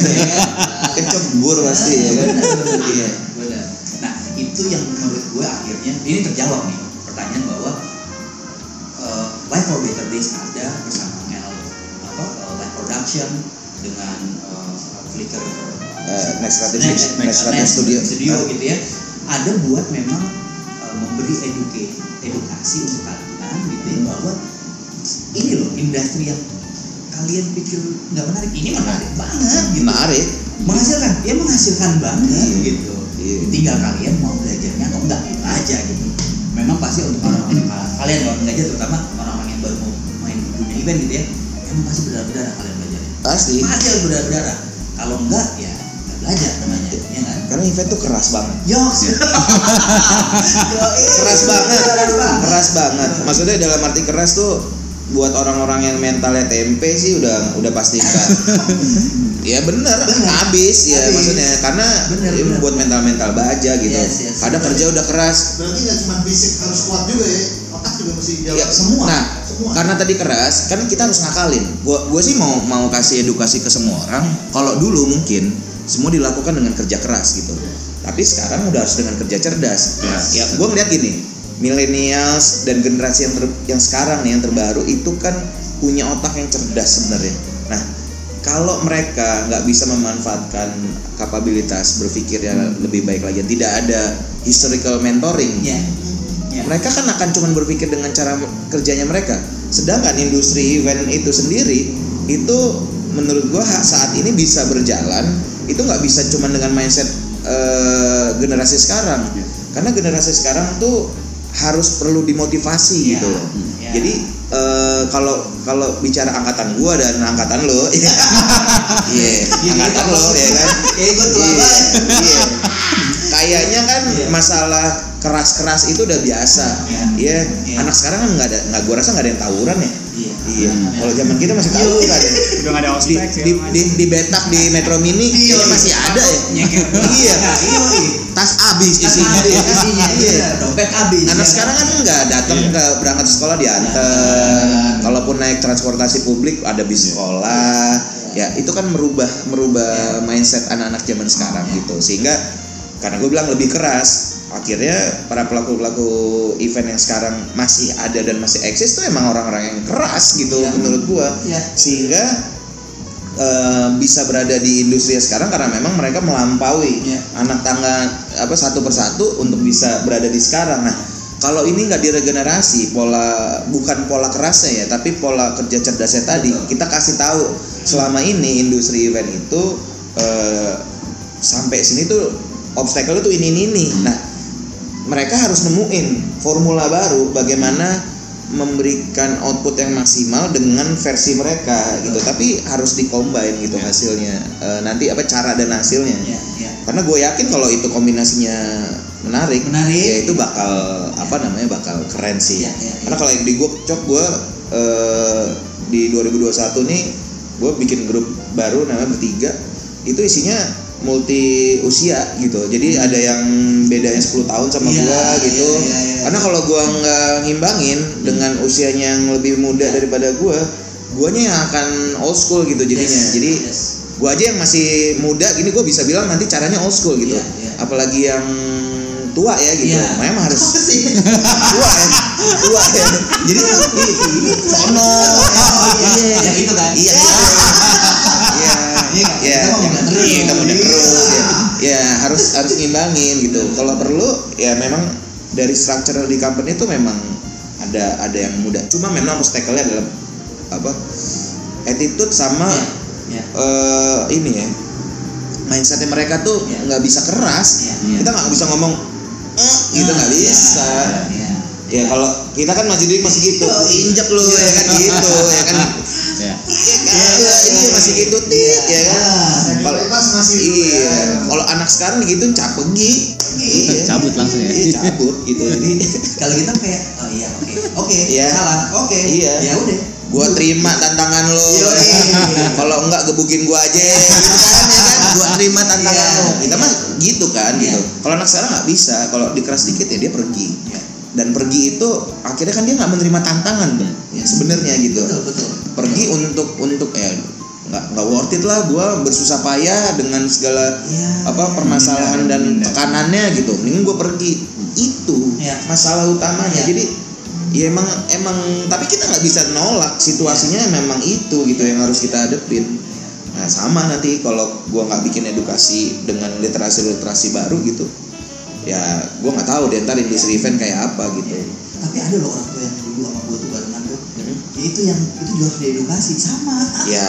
Kecebur pasti ya kan iya, itu yang menurut gue akhirnya ini terjawab nih pertanyaan bahwa eh, Life for Better Days ada bersama L apa eh, Live Production dengan eh, Flickr Eh, Next Creative Next, Next Creative Studio. Studio Ah. gitu ya. Ada buat memang eh, memberi eduke, edukasi untuk kalian gitu ya bahwa ini loh industri yang kalian pikir nggak menarik ini menarik banget gitu. Menarik. Menghasilkan ya menghasilkan banget gitu Iya. tinggal kalian mau belajarnya atau enggak itu aja gitu. Memang pasti untuk orang-orang kalian orang aja terutama orang-orang yang baru mau main dunia event gitu ya emang pasti berdarah-berdarah kalian belajarnya Pasti. Pasti harus berdarah-berdarah kalau enggak ya nggak belajar namanya ya kan Karena event tuh keras banget. Yoks. Keras banget. Keras banget. Keras banget. Maksudnya dalam arti keras tuh buat orang-orang yang mentalnya tempe sih udah udah pasti enggak ya bener, Bener. habis ya Habis. maksudnya karena Bener, ya bener. buat mental-mental baja gitu Yes, yes. kadang kerja udah keras Berarti nggak cuma fisik harus kuat juga ya, otak juga mesti ya jawab. semua. nah semua karena tadi keras kan kita harus ngakalin gua gua sih mau mau kasih edukasi ke semua orang kalau dulu mungkin semua dilakukan dengan kerja keras gitu tapi sekarang udah harus dengan kerja cerdas ya gua ngeliat gini millennials dan generasi yang ter- yang sekarang nih yang terbaru itu kan punya otak yang cerdas sebenarnya. Nah kalau mereka nggak bisa memanfaatkan kapabilitas berpikir yang lebih baik lagi tidak ada historical mentoring ya. Ya. mereka kan akan cuman berpikir dengan cara kerjanya mereka. Sedangkan industri event itu sendiri itu menurut gua saat ini bisa berjalan itu nggak bisa cuman dengan mindset eh, generasi sekarang. Karena generasi sekarang tuh harus perlu dimotivasi Ya, gitu loh ya. jadi eh, kalau kalau bicara angkatan gua dan angkatan lo iya angkatan lo ya kan gue tua Iya, banget iya. Kayaknya kan Iya. masalah keras-keras itu udah biasa. Iya. Iya. Iya. Anak sekarang kan nggak ada, nggak gua rasa nggak ada yang tawuran ya. Iya Iya. Kalau zaman kita masih tawuran. ya. udah ada Di, ospek di, di, di betak di Metro Mini Iya. masih ada ya. Nyeker. Iya. Iya iya Tas habis isinya. Iya. iya. dompet habis Anak ya. sekarang kan nggak datang ke berangkat sekolah diantar. Diantar. Kalaupun naik transportasi publik ada bis sekolah. Ya itu kan merubah merubah mindset anak-anak zaman sekarang gitu. Sehingga karena gue bilang lebih keras. Akhirnya para pelaku pelaku event yang sekarang masih ada dan masih eksis tuh emang orang-orang yang keras gitu Iya. menurut gue. Iya. Sehingga eh, bisa berada di industri sekarang karena memang mereka melampaui Iya. anak tangga apa satu persatu untuk bisa berada di sekarang. Nah, kalau ini nggak diregenerasi pola bukan pola kerasnya ya, tapi pola kerja cerdasnya tadi kita kasih tahu selama ini industri event itu eh, sampai sini tuh obstacle itu ini ini ini. Nah, mereka harus nemuin formula baru bagaimana memberikan output yang maksimal dengan versi mereka gitu tapi harus dikombin gitu hasilnya Eh, nanti apa cara dan hasilnya Iya, iya. karena gue yakin kalau itu kombinasinya menarik, Menarik. ya itu bakal apa namanya bakal keren sih. Iya, iya, iya. Karena kalau yang di gue cok gue eh, di 2021 nih gue bikin grup baru namanya bertiga itu isinya multi usia gitu. Jadi ada yang bedanya 10 tahun sama Iya, gue gitu. iya, iya, iya. Karena kalau gue nggak ngimbangin dengan usianya yang lebih muda daripada gue, guanya yang akan old school gitu jadinya. Yes, Jadi yes. gua aja yang masih muda gini gue bisa bilang nanti caranya old school gitu Iya, iya. apalagi yang tua ya gitu Iya. memang harus tua ya tua ya jadi sono Oh, iya, yang itu kan. iya iya iya Iya, iya terus. iya, Iya. terus ya ya harus harus ngimbangin gitu kalau perlu ya memang dari structure di company itu memang ada ada yang muda cuma memang obstacle-nya adalah apa attitude sama Iya. eh ini ya mindsetnya mereka tuh Iya. nggak bisa keras Iya. kita nggak bisa ngomong eh, gitu nggak Iya, bisa iya. ya kalau kita kan masih diri masih gitu injek lu ya kan gitu ya kan ya Iya kan iya masih gitu tit ya kan kalau Senioritas masih itu iya ya. kalau anak sekarang gitu capegi iya cabut langsung ya iya cabut gitu jadi Kalau kita kayak oh iya oke. Oke, Iya. salah. Oke. Iya. Ya udah. gua terima tantangan lo kalau enggak gebukin gua aja gitu kan ya kan gua terima tantangan Iya. lo kita mah gitu kan Iya. gitu kalau anak sekarang nggak bisa kalau dikeras dikit ya dia pergi Iya. Dan pergi itu akhirnya kan dia nggak menerima tantangan dong Iya. sebenarnya gitu Betul, betul. pergi untuk untuk ya nggak nggak worth it lah gua bersusah payah dengan segala Iya. apa permasalahan dan Menghindar. tekanannya gitu mending gua pergi itu Iya. masalah utamanya Iya. jadi ya emang emang tapi kita nggak bisa nolak situasinya Iya. memang itu gitu yang harus kita hadepin nah sama nanti kalau gua nggak bikin edukasi dengan literasi literasi baru gitu ya gua nggak tahu deh ntar industri event kayak apa gitu Tapi ada loh orang tua yang dulu sama gue tuh barengan tuh. Hmm. Ya itu yang itu juga harus diedukasi sama. ya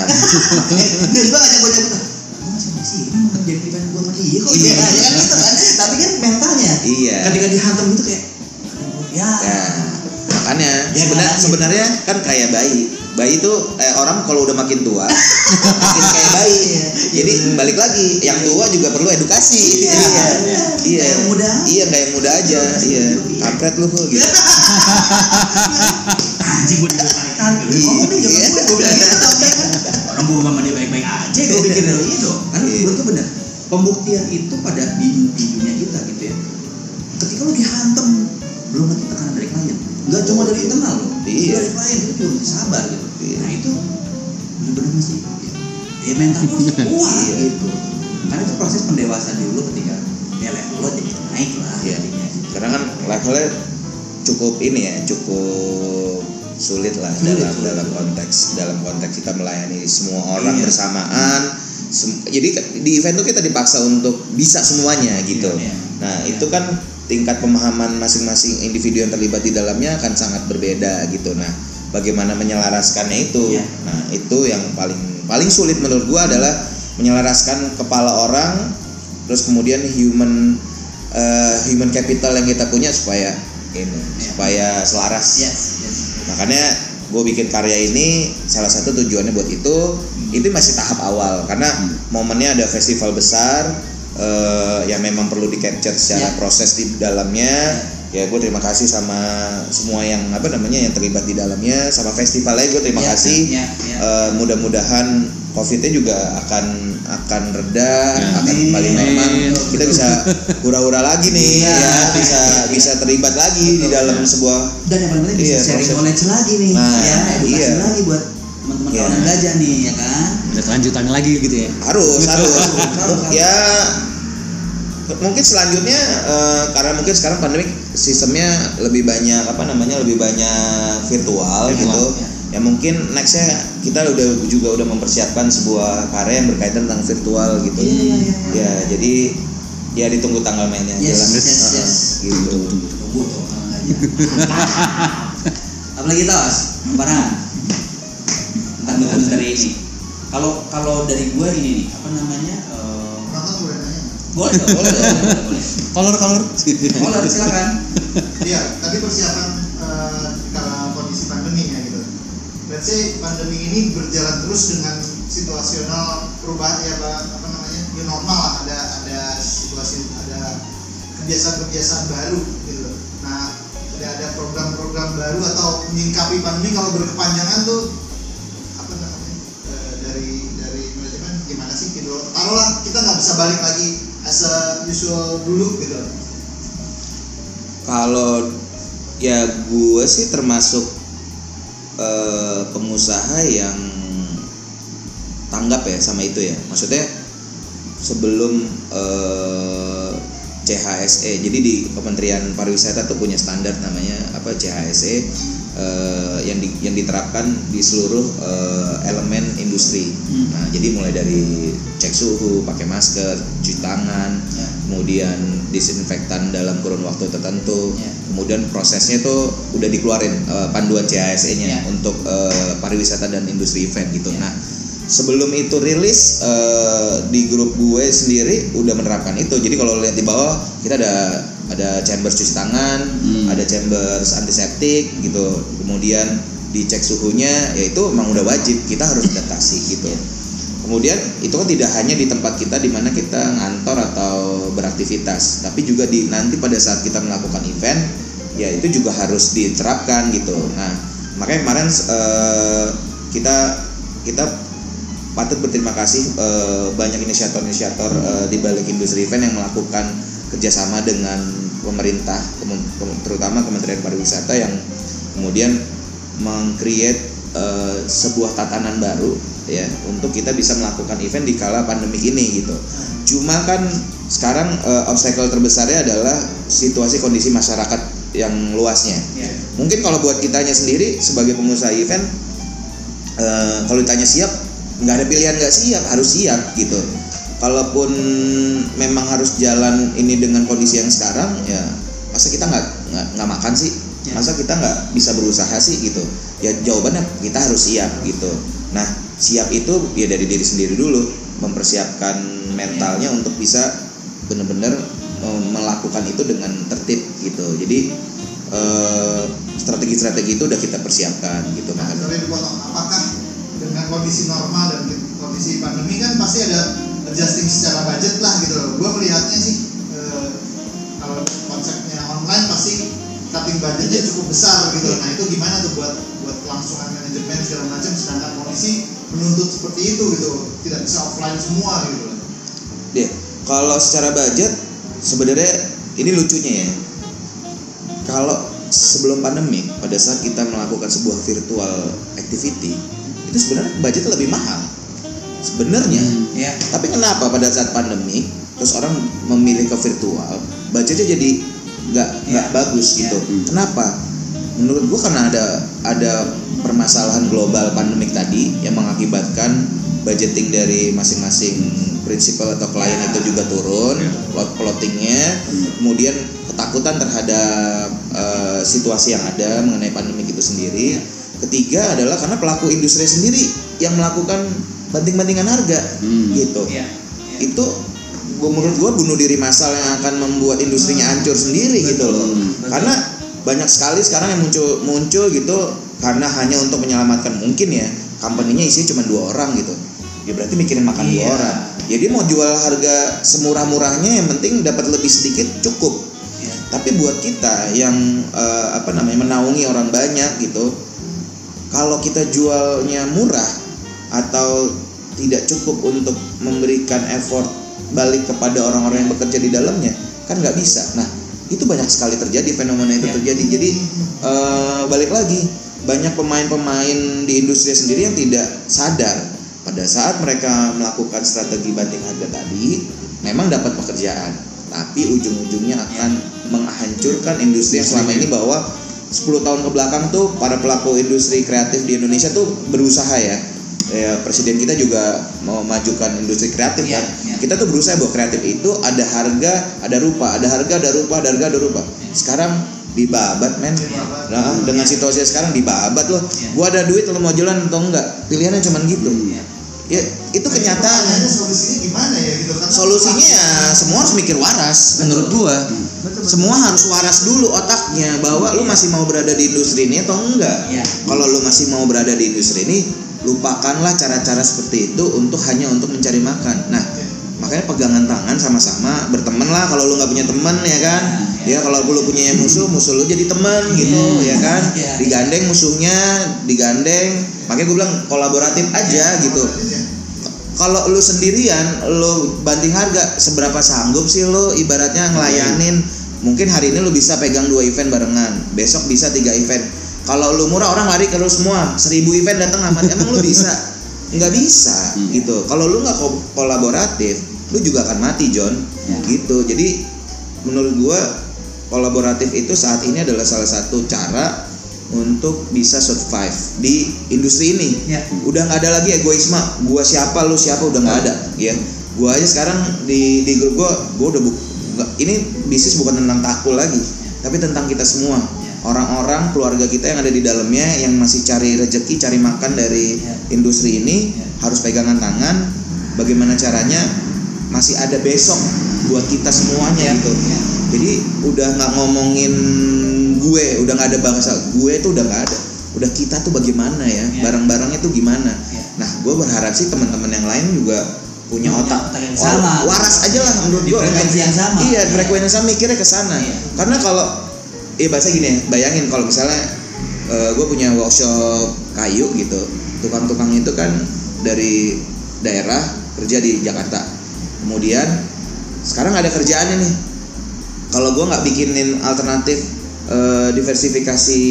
Dia juga ngajak gue jago. Gue masih masih ini mau jadi event gue sama dia kok. Iya. Ya kan gitu kan. Tapi kan mentalnya. iya Ketika dihantam gitu kayak ya. Ya, makanya Ya, sebenarnya sebenarnya kan kayak bayi. Bayi itu eh, orang kalau udah makin tua makin kayak bayi. Iya, Jadi iya, bener. balik lagi, yang tua juga perlu edukasi. Iya, iya. iya. Iya. Kayak muda. Iya, kayak yang muda aja. Iya. Kampret lu kok gitu. Anjing gue dibalik Iya. Jangan gue bilang gitu. kan? Orang gue sama dia baik-baik aja gue iya dong. Karena Iya. menurut gue benar. Pembuktian itu pada di dunia kita gitu ya. ketika lu dihantem belum lagi tekanan dari klien nggak cuma dari internal loh Iya. dari klien itu juga sabar gitu Iya. nah itu benar-benar mesti ya, ya mental harus kuat Iya. gitu karena itu proses pendewasaan dulu ketika ya level lo jadi naik lah Iya. jadinya karena kan levelnya cukup ini ya cukup sulit lah Sulit, dalam sulit, dalam konteks dalam konteks kita melayani semua orang Iya. bersamaan Sem- jadi di event itu kita dipaksa untuk bisa semuanya gitu Iya, iya. Nah Iya. itu kan tingkat pemahaman masing-masing individu yang terlibat di dalamnya akan sangat berbeda gitu. Nah bagaimana menyelaraskannya itu? Iya. nah itu yang paling paling sulit menurut gua adalah menyelaraskan kepala orang terus kemudian human eh, human capital yang kita punya supaya ini Iya. supaya selaras. Yes yes. Makanya gue bikin karya ini salah satu tujuannya buat itu. Itu masih tahap awal karena momennya ada festival besar eh, yang memang perlu di capture secara Ya. proses di dalamnya ya gue terima kasih sama semua yang apa namanya yang terlibat di dalamnya sama festivalnya gue terima Ya, kasih ya, ya. Eh, mudah-mudahan covidnya juga akan akan reda akan Amin. kembali normal kita bisa hura-hura lagi nih Iya. ya bisa bisa terlibat lagi di dalam sebuah dan yang paling penting bisa Iya, sharing proses. knowledge lagi nih Nah, ya edukasi iya. lagi buat teman-teman kawanan gajah nih ya kan? Ada kelanjutannya lagi gitu ya. harus harus harus. ya mungkin selanjutnya eh, karena mungkin sekarang pandemi sistemnya lebih banyak apa namanya lebih banyak virtual, Virtual, gitu. ya. ya mungkin nextnya kita udah juga udah mempersiapkan sebuah karya yang berkaitan tentang virtual gitu. Iya, iya, iya. ya jadi ya ditunggu tanggal mainnya aja Yes, yes, Heeh, yes. gitu. Tunggu tuh kawanan gajah apalagi tos? Parah dokumentari ini kalau kalau dari gua ini nih apa namanya eh, Penonton boleh nanya boleh boleh boleh boleh Kolor kolor. boleh silakan Iya, tadi persiapan eh, kala kondisi pandemi ya gitu. Let's say pandemi ini berjalan terus dengan situasional perubahan ya apa namanya new normal lah. Ada ada situasi ada kebiasaan-kebiasaan baru gitu. Nah, ada ada program-program baru atau menyingkapi pandemi kalau berkepanjangan tuh gimana sih gitu. Taruhlah kita nggak bisa balik lagi as a usual dulu gitu. Kalau ya gue sih termasuk eh, pengusaha yang tanggap ya sama itu ya. Maksudnya sebelum eh, CHSE, jadi di Kementerian Pariwisata tuh punya standar namanya apa CHSE eh, yang di- yang diterapkan di seluruh eh, elemen industri. Hmm. Nah, jadi mulai dari cek suhu, pakai masker, cuci tangan, Ya. kemudian disinfektan dalam kurun waktu tertentu. Ya. Kemudian prosesnya tuh udah dikeluarin eh, panduan CHSE-nya Ya. untuk eh, pariwisata dan industri event gitu. Ya. Nah, sebelum itu rilis eh, di grup gue sendiri udah menerapkan itu. Jadi kalau lihat di bawah kita ada ada chambers cuci tangan, Hmm. ada chambers antiseptik gitu. Kemudian dicek suhunya, ya itu emang udah wajib kita harus adaptasi gitu. Kemudian itu kan tidak hanya di tempat kita di mana kita ngantor atau beraktivitas, tapi juga di nanti pada saat kita melakukan event, ya itu juga harus diterapkan gitu. Nah, makanya kemarin eh, kita kita patut berterima kasih eh, banyak inisiator-inisiator eh, di balik industri event yang melakukan kerjasama dengan pemerintah, terutama Kementerian Pariwisata yang kemudian mengcreate eh, sebuah tatanan baru ya untuk kita bisa melakukan event di kala pandemi ini gitu. Cuma kan sekarang eh, obstacle terbesarnya adalah situasi kondisi masyarakat yang luasnya. Ya. Mungkin kalau buat kitanya sendiri sebagai pengusaha event eh, kalau ditanya siap nggak ada pilihan nggak siap harus siap gitu kalaupun memang harus jalan ini dengan kondisi yang sekarang ya masa kita nggak nggak makan sih Ya. masa kita nggak bisa berusaha sih gitu ya jawabannya kita harus siap gitu nah siap itu ya dari diri sendiri dulu mempersiapkan mentalnya untuk bisa benar-benar eh, melakukan itu dengan tertib gitu jadi eh, strategi-strategi itu udah kita persiapkan gitu Nah, makanya. Apakah dengan kondisi normal dan kondisi pandemi kan pasti ada adjusting secara budget lah gitu loh. Gue melihatnya sih eh, kalau konsepnya online pasti cutting budgetnya cukup besar gitu. Nah itu gimana tuh buat buat kelangsungan manajemen segala macam sedangkan kondisi menuntut seperti itu gitu. Tidak bisa offline semua gitu loh. Deh, kalau secara budget sebenarnya ini lucunya ya kalau sebelum pandemi pada saat kita melakukan sebuah virtual activity itu sebenarnya budgetnya lebih mahal sebenarnya ya tapi kenapa pada saat pandemi terus orang memilih ke virtual budgetnya jadi nggak nggak Ya. bagus Ya. gitu kenapa menurut gua karena ada ada permasalahan global pandemik tadi yang mengakibatkan budgeting dari masing-masing prinsipal atau klien Ya. itu juga turun Ya. plot plottingnya kemudian ketakutan terhadap eh, situasi yang ada mengenai pandemi itu sendiri ketiga adalah karena pelaku industri sendiri yang melakukan banting-bantingan harga. Hmm. gitu. Ya itu gua menurut gua bunuh diri massal yang akan membuat industrinya hancur sendiri gitu loh. Betul. karena banyak sekali sekarang yang muncul muncul gitu karena hanya untuk menyelamatkan mungkin ya company-nya isinya cuma dua orang gitu. Ya berarti mikirin makan dua Iya. orang. Jadi mau jual harga semurah-murahnya yang penting dapat lebih sedikit cukup. Ya tapi buat kita yang eh, apa namanya menaungi orang banyak gitu kalau kita jualnya murah atau tidak cukup untuk memberikan effort balik kepada orang-orang yang bekerja di dalamnya? Kan nggak bisa. Nah itu banyak sekali terjadi fenomena itu Ya. terjadi. Jadi eh, balik lagi banyak pemain-pemain di industri sendiri yang tidak sadar. Pada saat mereka melakukan strategi banting harga tadi memang dapat pekerjaan. Tapi ujung-ujungnya akan menghancurkan industri yang selama ini bahwa 10 tahun ke belakang tuh para pelaku industri kreatif di Indonesia tuh berusaha ya ya presiden kita juga mau majukan industri kreatif Iya, kan? iya. kita tuh berusaha bahwa kreatif itu ada harga ada rupa ada harga ada rupa ada harga ada rupa. Sekarang dibabat men. Dibabat. nah, dengan situasi sekarang dibabat loh. Iya. gua ada duit lo mau jualan atau enggak? Pilihannya cuman gitu. Iya. ya itu kenyataan. Pertanyaannya solusinya gimana ya gitu? Karena solusinya ya semua harus mikir waras menurut gua. Betul, betul. semua harus waras dulu otaknya bahwa lu masih mau berada di industri ini atau enggak. Iya. kalau lu masih mau berada di industri ini lupakanlah cara-cara seperti itu untuk hanya untuk mencari makan. Nah makanya pegangan tangan sama-sama berteman lah kalau lu nggak punya teman ya kan? Ya kalau lu punya musuh musuh lu jadi teman gitu Iya, ya kan? iya. digandeng musuhnya digandeng makanya gue bilang kolaboratif aja gitu. Kalau lu sendirian lu banting harga seberapa sanggup sih lu ibaratnya ngelayanin? Mungkin hari ini lu bisa pegang dua event barengan besok bisa tiga event kalau lu murah orang lari ke lu semua. Seribu event datang amat emang lu bisa? Nggak bisa gitu. Kalau lu nggak ko- kolaboratif lu juga akan mati John. Ya. gitu. Jadi menurut gua kolaboratif itu saat ini adalah salah satu cara untuk bisa survive di industri ini. Ya. udah nggak ada lagi egoisme. Gua siapa lu siapa udah nggak ada. Ya gua aja sekarang di di grup gua gua udah bu- ini bisnis bukan tentang takul lagi tapi tentang kita semua orang-orang keluarga kita yang ada di dalamnya yang masih cari rezeki cari makan dari Ya. industri ini Ya. harus pegangan tangan bagaimana caranya masih ada besok buat kita semuanya Ya. gitu Ya. jadi udah nggak ngomongin gue udah nggak ada bangsa gue tuh udah nggak ada udah kita tuh bagaimana ya Ya. barang-barangnya tuh gimana Ya. nah gue berharap sih teman-teman yang lain juga punya otak otak yang sama. waras aja lah menurut gue frekuensi yang sama. iya Ya. frekuensi yang sama mikirnya ke sana Iya. karena kalau iya bahasa gini ya bayangin kalau misalnya gue punya workshop kayu gitu tukang-tukang itu kan dari daerah kerja di Jakarta. Kemudian sekarang ada kerjaannya nih. Kalau gue nggak bikinin alternatif eh, diversifikasi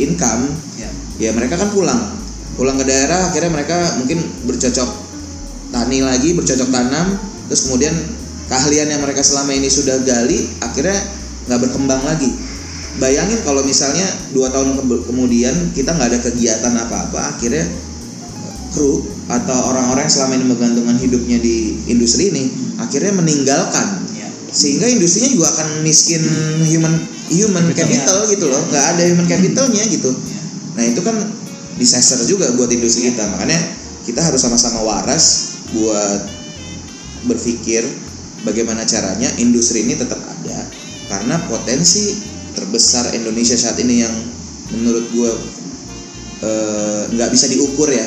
income Ya. ya mereka kan pulang. Pulang ke daerah akhirnya mereka mungkin bercocok tani lagi bercocok tanam terus kemudian keahlian yang mereka selama ini sudah gali akhirnya nggak berkembang lagi. Bayangin kalau misalnya dua tahun ke- kemudian kita nggak ada kegiatan apa-apa akhirnya kru atau orang-orang yang selama ini menggantungkan hidupnya di industri ini akhirnya meninggalkan. Ya. sehingga industrinya juga akan miskin human human capital gitu loh. Nggak ada human capitalnya gitu. Ya. nah itu kan disaster juga buat industri kita. Makanya kita harus sama-sama waras buat berpikir bagaimana caranya industri ini tetap karena potensi terbesar Indonesia saat ini yang menurut gue eh, nggak bisa diukur ya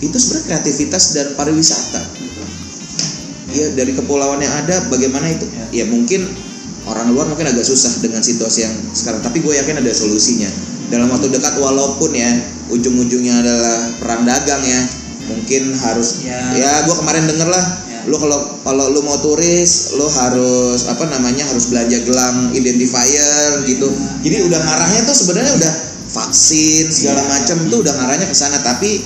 itu sebenarnya kreativitas dan pariwisata ya dari kepulauan yang ada bagaimana itu ya mungkin orang luar mungkin agak susah dengan situasi yang sekarang tapi gue yakin ada solusinya dalam waktu dekat walaupun ya ujung-ujungnya adalah perang dagang ya mungkin harus Ya. ya gue kemarin denger lah. Lu kalau kalau lu mau turis lu harus apa namanya harus belanja gelang identifier gitu. Jadi udah ngarahnya tuh sebenarnya udah vaksin segala Iya. macam tuh udah ngarahnya ke sana. Tapi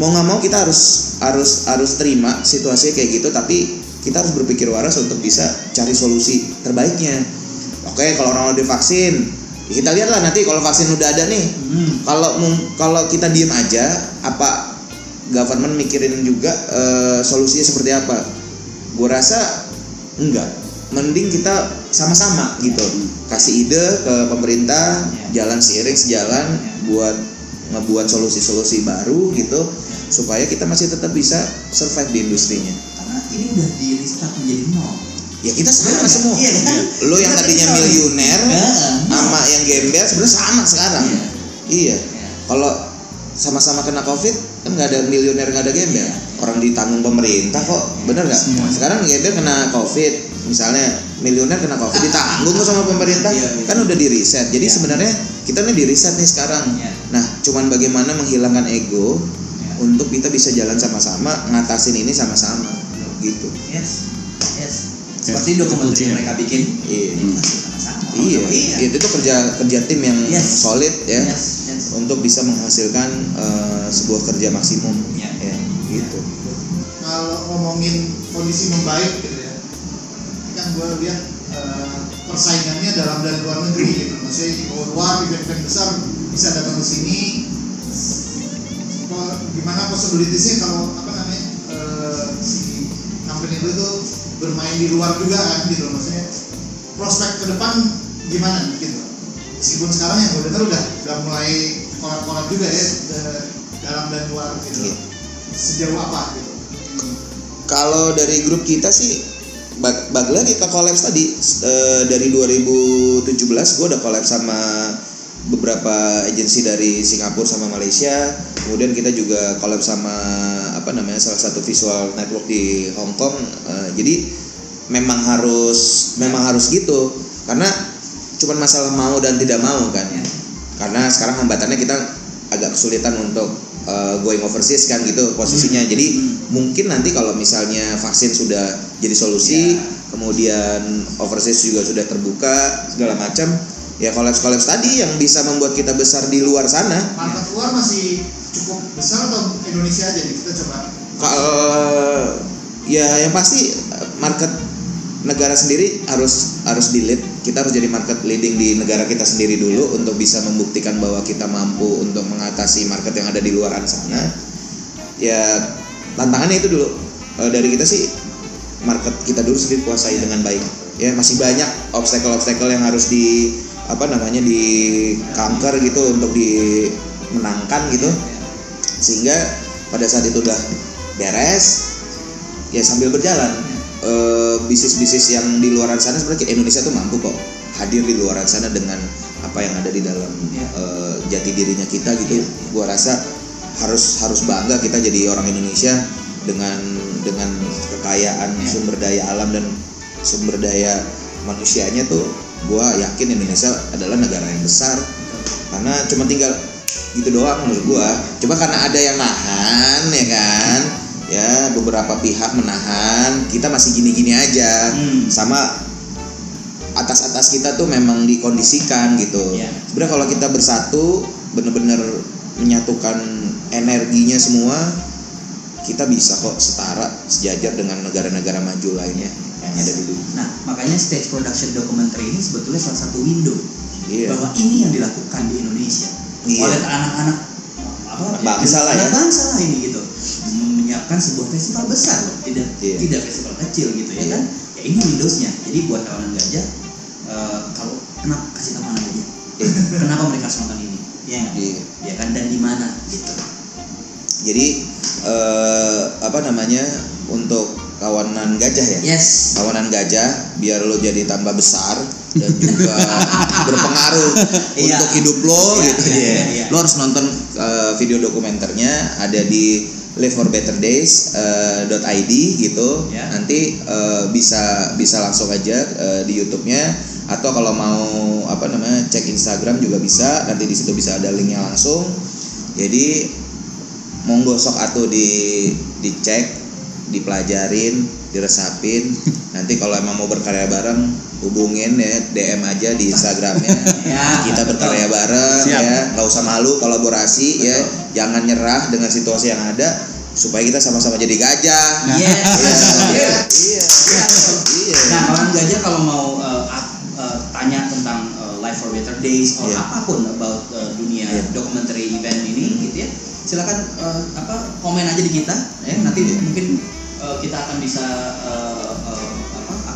mau nggak mau kita harus harus harus terima situasinya kayak gitu. Tapi kita harus berpikir waras untuk bisa cari solusi terbaiknya. Oke kalau orang udah divaksin ya kita lihatlah nanti kalau vaksin udah ada nih. Hmm. kalau kalau kita diem aja apa government mikirin juga eh, solusinya seperti apa. Gue rasa enggak. Mending kita sama-sama gitu. Kasih ide ke pemerintah Ya. jalan seiring sejalan buat ngebuat solusi-solusi baru gitu supaya kita masih tetap bisa survive di industrinya. Karena ini udah di restart menjadi nol. Ya kita sama semua. Iya kan? lo yang tadinya miliuner Heeh. sama yang gembel sebenarnya sama sekarang. Iya. iya. Iya. kalau sama-sama kena covid kan nggak ada miliuner nggak ada gembel. Iya. orang ditanggung pemerintah kok. Bener nggak? Semua. sekarang gembel kena covid. Misalnya miliuner kena covid ditanggung kok sama pemerintah. Iya, iya. kan udah di reset. Jadi Iya. sebenarnya kita nih di reset nih sekarang. Iya. nah cuman bagaimana menghilangkan ego Iya. untuk kita bisa jalan sama-sama ngatasin ini sama-sama. Gitu. Yes. Yes. Seperti dokumenter yang mereka bikin. Iya. Iya. Iya. Itu tuh kerja kerja tim yang Yes. solid ya. Yes untuk bisa menghasilkan eh, sebuah kerja maksimum. Iya. ya gitu. Kalau ngomongin kondisi membaik gitu ya kan gue lihat eh, persaingannya dalam dan luar negeri gitu. Maksudnya di luar event-event besar bisa datang ke sini. Gimana possibilitiesnya kalau apa namanya eh, si company itu tuh bermain di luar juga kan gitu. Maksudnya prospek ke depan gimana gitu? Meskipun sekarang yang gue dengar udah udah mulai kolab-kolab juga ya eh, dalam dan luar gitu. Iya. sejauh apa gitu? Kalau dari grup kita sih bag, bag lagi ke tadi. Eh, dari 2017 gue udah collab sama beberapa agensi dari Singapura sama Malaysia. Kemudian kita juga collab sama apa namanya salah satu visual network di Hong Kong. Eh, jadi memang harus memang harus gitu. Karena cuman masalah mau dan tidak mau kan. Ya. Karena sekarang hambatannya kita agak kesulitan untuk uh, going overseas kan gitu posisinya. Jadi mungkin nanti kalau misalnya vaksin sudah jadi solusi Ya. kemudian overseas juga sudah terbuka segala macam ya kolaps kolaps tadi yang bisa membuat kita besar di luar sana. Market luar masih cukup besar atau Indonesia aja nih? Kita coba. Kalau ya yang pasti uh, market negara sendiri harus harus di lead kita harus jadi market leading di negara kita sendiri dulu untuk bisa membuktikan bahwa kita mampu untuk mengatasi market yang ada di luar sana. Ya tantangannya itu dulu. Eh, dari kita sih market kita dulu sendiri kuasai dengan baik. Ya masih banyak obstacle-obstacle yang harus di apa namanya di kanker gitu untuk dimenangkan gitu. Sehingga pada saat itu udah beres ya sambil berjalan eh, bisnis-bisnis yang di luar sana sebenarnya Indonesia tuh mampu kok hadir di luar sana dengan apa yang ada di dalam Iya. eh, jati dirinya kita gitu. Gua rasa harus harus bangga kita jadi orang Indonesia dengan dengan kekayaan Iya. sumber daya alam dan sumber daya manusianya tuh gua yakin Indonesia adalah negara yang besar. Karena cuma tinggal gitu doang menurut gua. Coba karena ada yang nahan ya kan ya beberapa pihak menahan kita masih gini-gini aja Hmm. sama atas-atas kita tuh memang dikondisikan gitu Iya. sebenarnya kalau kita bersatu bener-bener menyatukan energinya semua kita bisa kok setara sejajar dengan negara-negara maju lainnya yang ada di dunia Nah, makanya stage production dokumenter ini sebetulnya salah satu window iya bahwa ini yang dilakukan di Indonesia Iya. oleh anak-anak apa Bangsa lah ya. bangsa lah ini gitu menyiapkan sebuah festival besar loh tidak Iya. tidak festival kecil gitu ya Iya. kan ya ini windowsnya jadi buat kawanan gajah eh, kalau kenapa kasih tahu kawanan gajah Iya. kenapa mereka harus nonton ini ya? Iya. ya kan dan di mana gitu jadi eh, apa namanya untuk kawanan gajah ya yes kawanan gajah biar lo jadi tambah besar dan juga berpengaruh Iya. untuk hidup lo Iya, gitu ya. iya, iya. Lo harus nonton uh, video dokumenternya ada di live for better days uh, .id gitu. Ya. Nanti uh, bisa bisa langsung aja uh, di YouTube-nya atau kalau mau apa namanya cek Instagram juga bisa. Nanti di situ bisa ada linknya langsung. Jadi monggo sok atuh di dicek, dipelajarin diresapin nanti kalau emang mau berkarya bareng hubungin ya DM aja di Instagramnya Ya, kita berkarya bareng Siap. ya nggak usah malu kolaborasi ya jangan nyerah dengan situasi yang ada supaya kita sama-sama jadi gajah Yes. iya Yes. iya iya Nah, kawan gajah kalau mau uh, uh, tanya tentang uh, Life for Better Days atau Iya. apa pun about uh, dunia Iya. documentary event ini gitu ya, silakan uh, apa komen aja di kita ya. Nanti mungkin uh, kita akan bisa uh,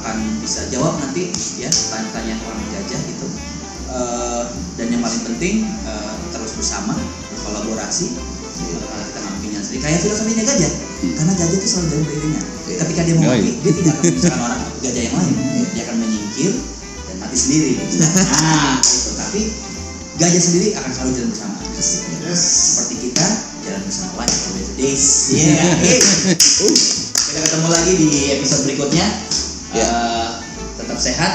akan bisa jawab nanti ya tanya-tanya orang gajah gitu. Uh, dan yang paling penting uh, terus bersama berkolaborasi Iya. karena kita mungkin yang sendiri. Kayak filosofinya gajah. Karena gajah itu selalu jauh dari dirinya Iya. ketika dia mau mati dia tidak akan menyusahkan orang gajah yang lain. Dia akan menyingkir dan mati sendiri. Nah itu tapi gajah sendiri akan selalu jalan bersama. Yes. seperti kita jalan bersama life for better days. Yeah. Kita ketemu lagi di episode berikutnya Ya. Eh, tetap sehat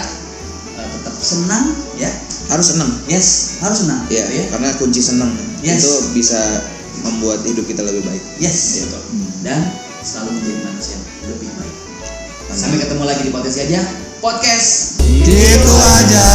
eh, tetap senang ya harus seneng yes harus senang Iya, gitu ya karena kunci seneng Yes. itu bisa membuat hidup kita lebih baik. Yes, Iya. dan selalu menjadi manusia yang lebih baik. Sampai ketemu lagi di podcast aja. Podcast. Gitu aja.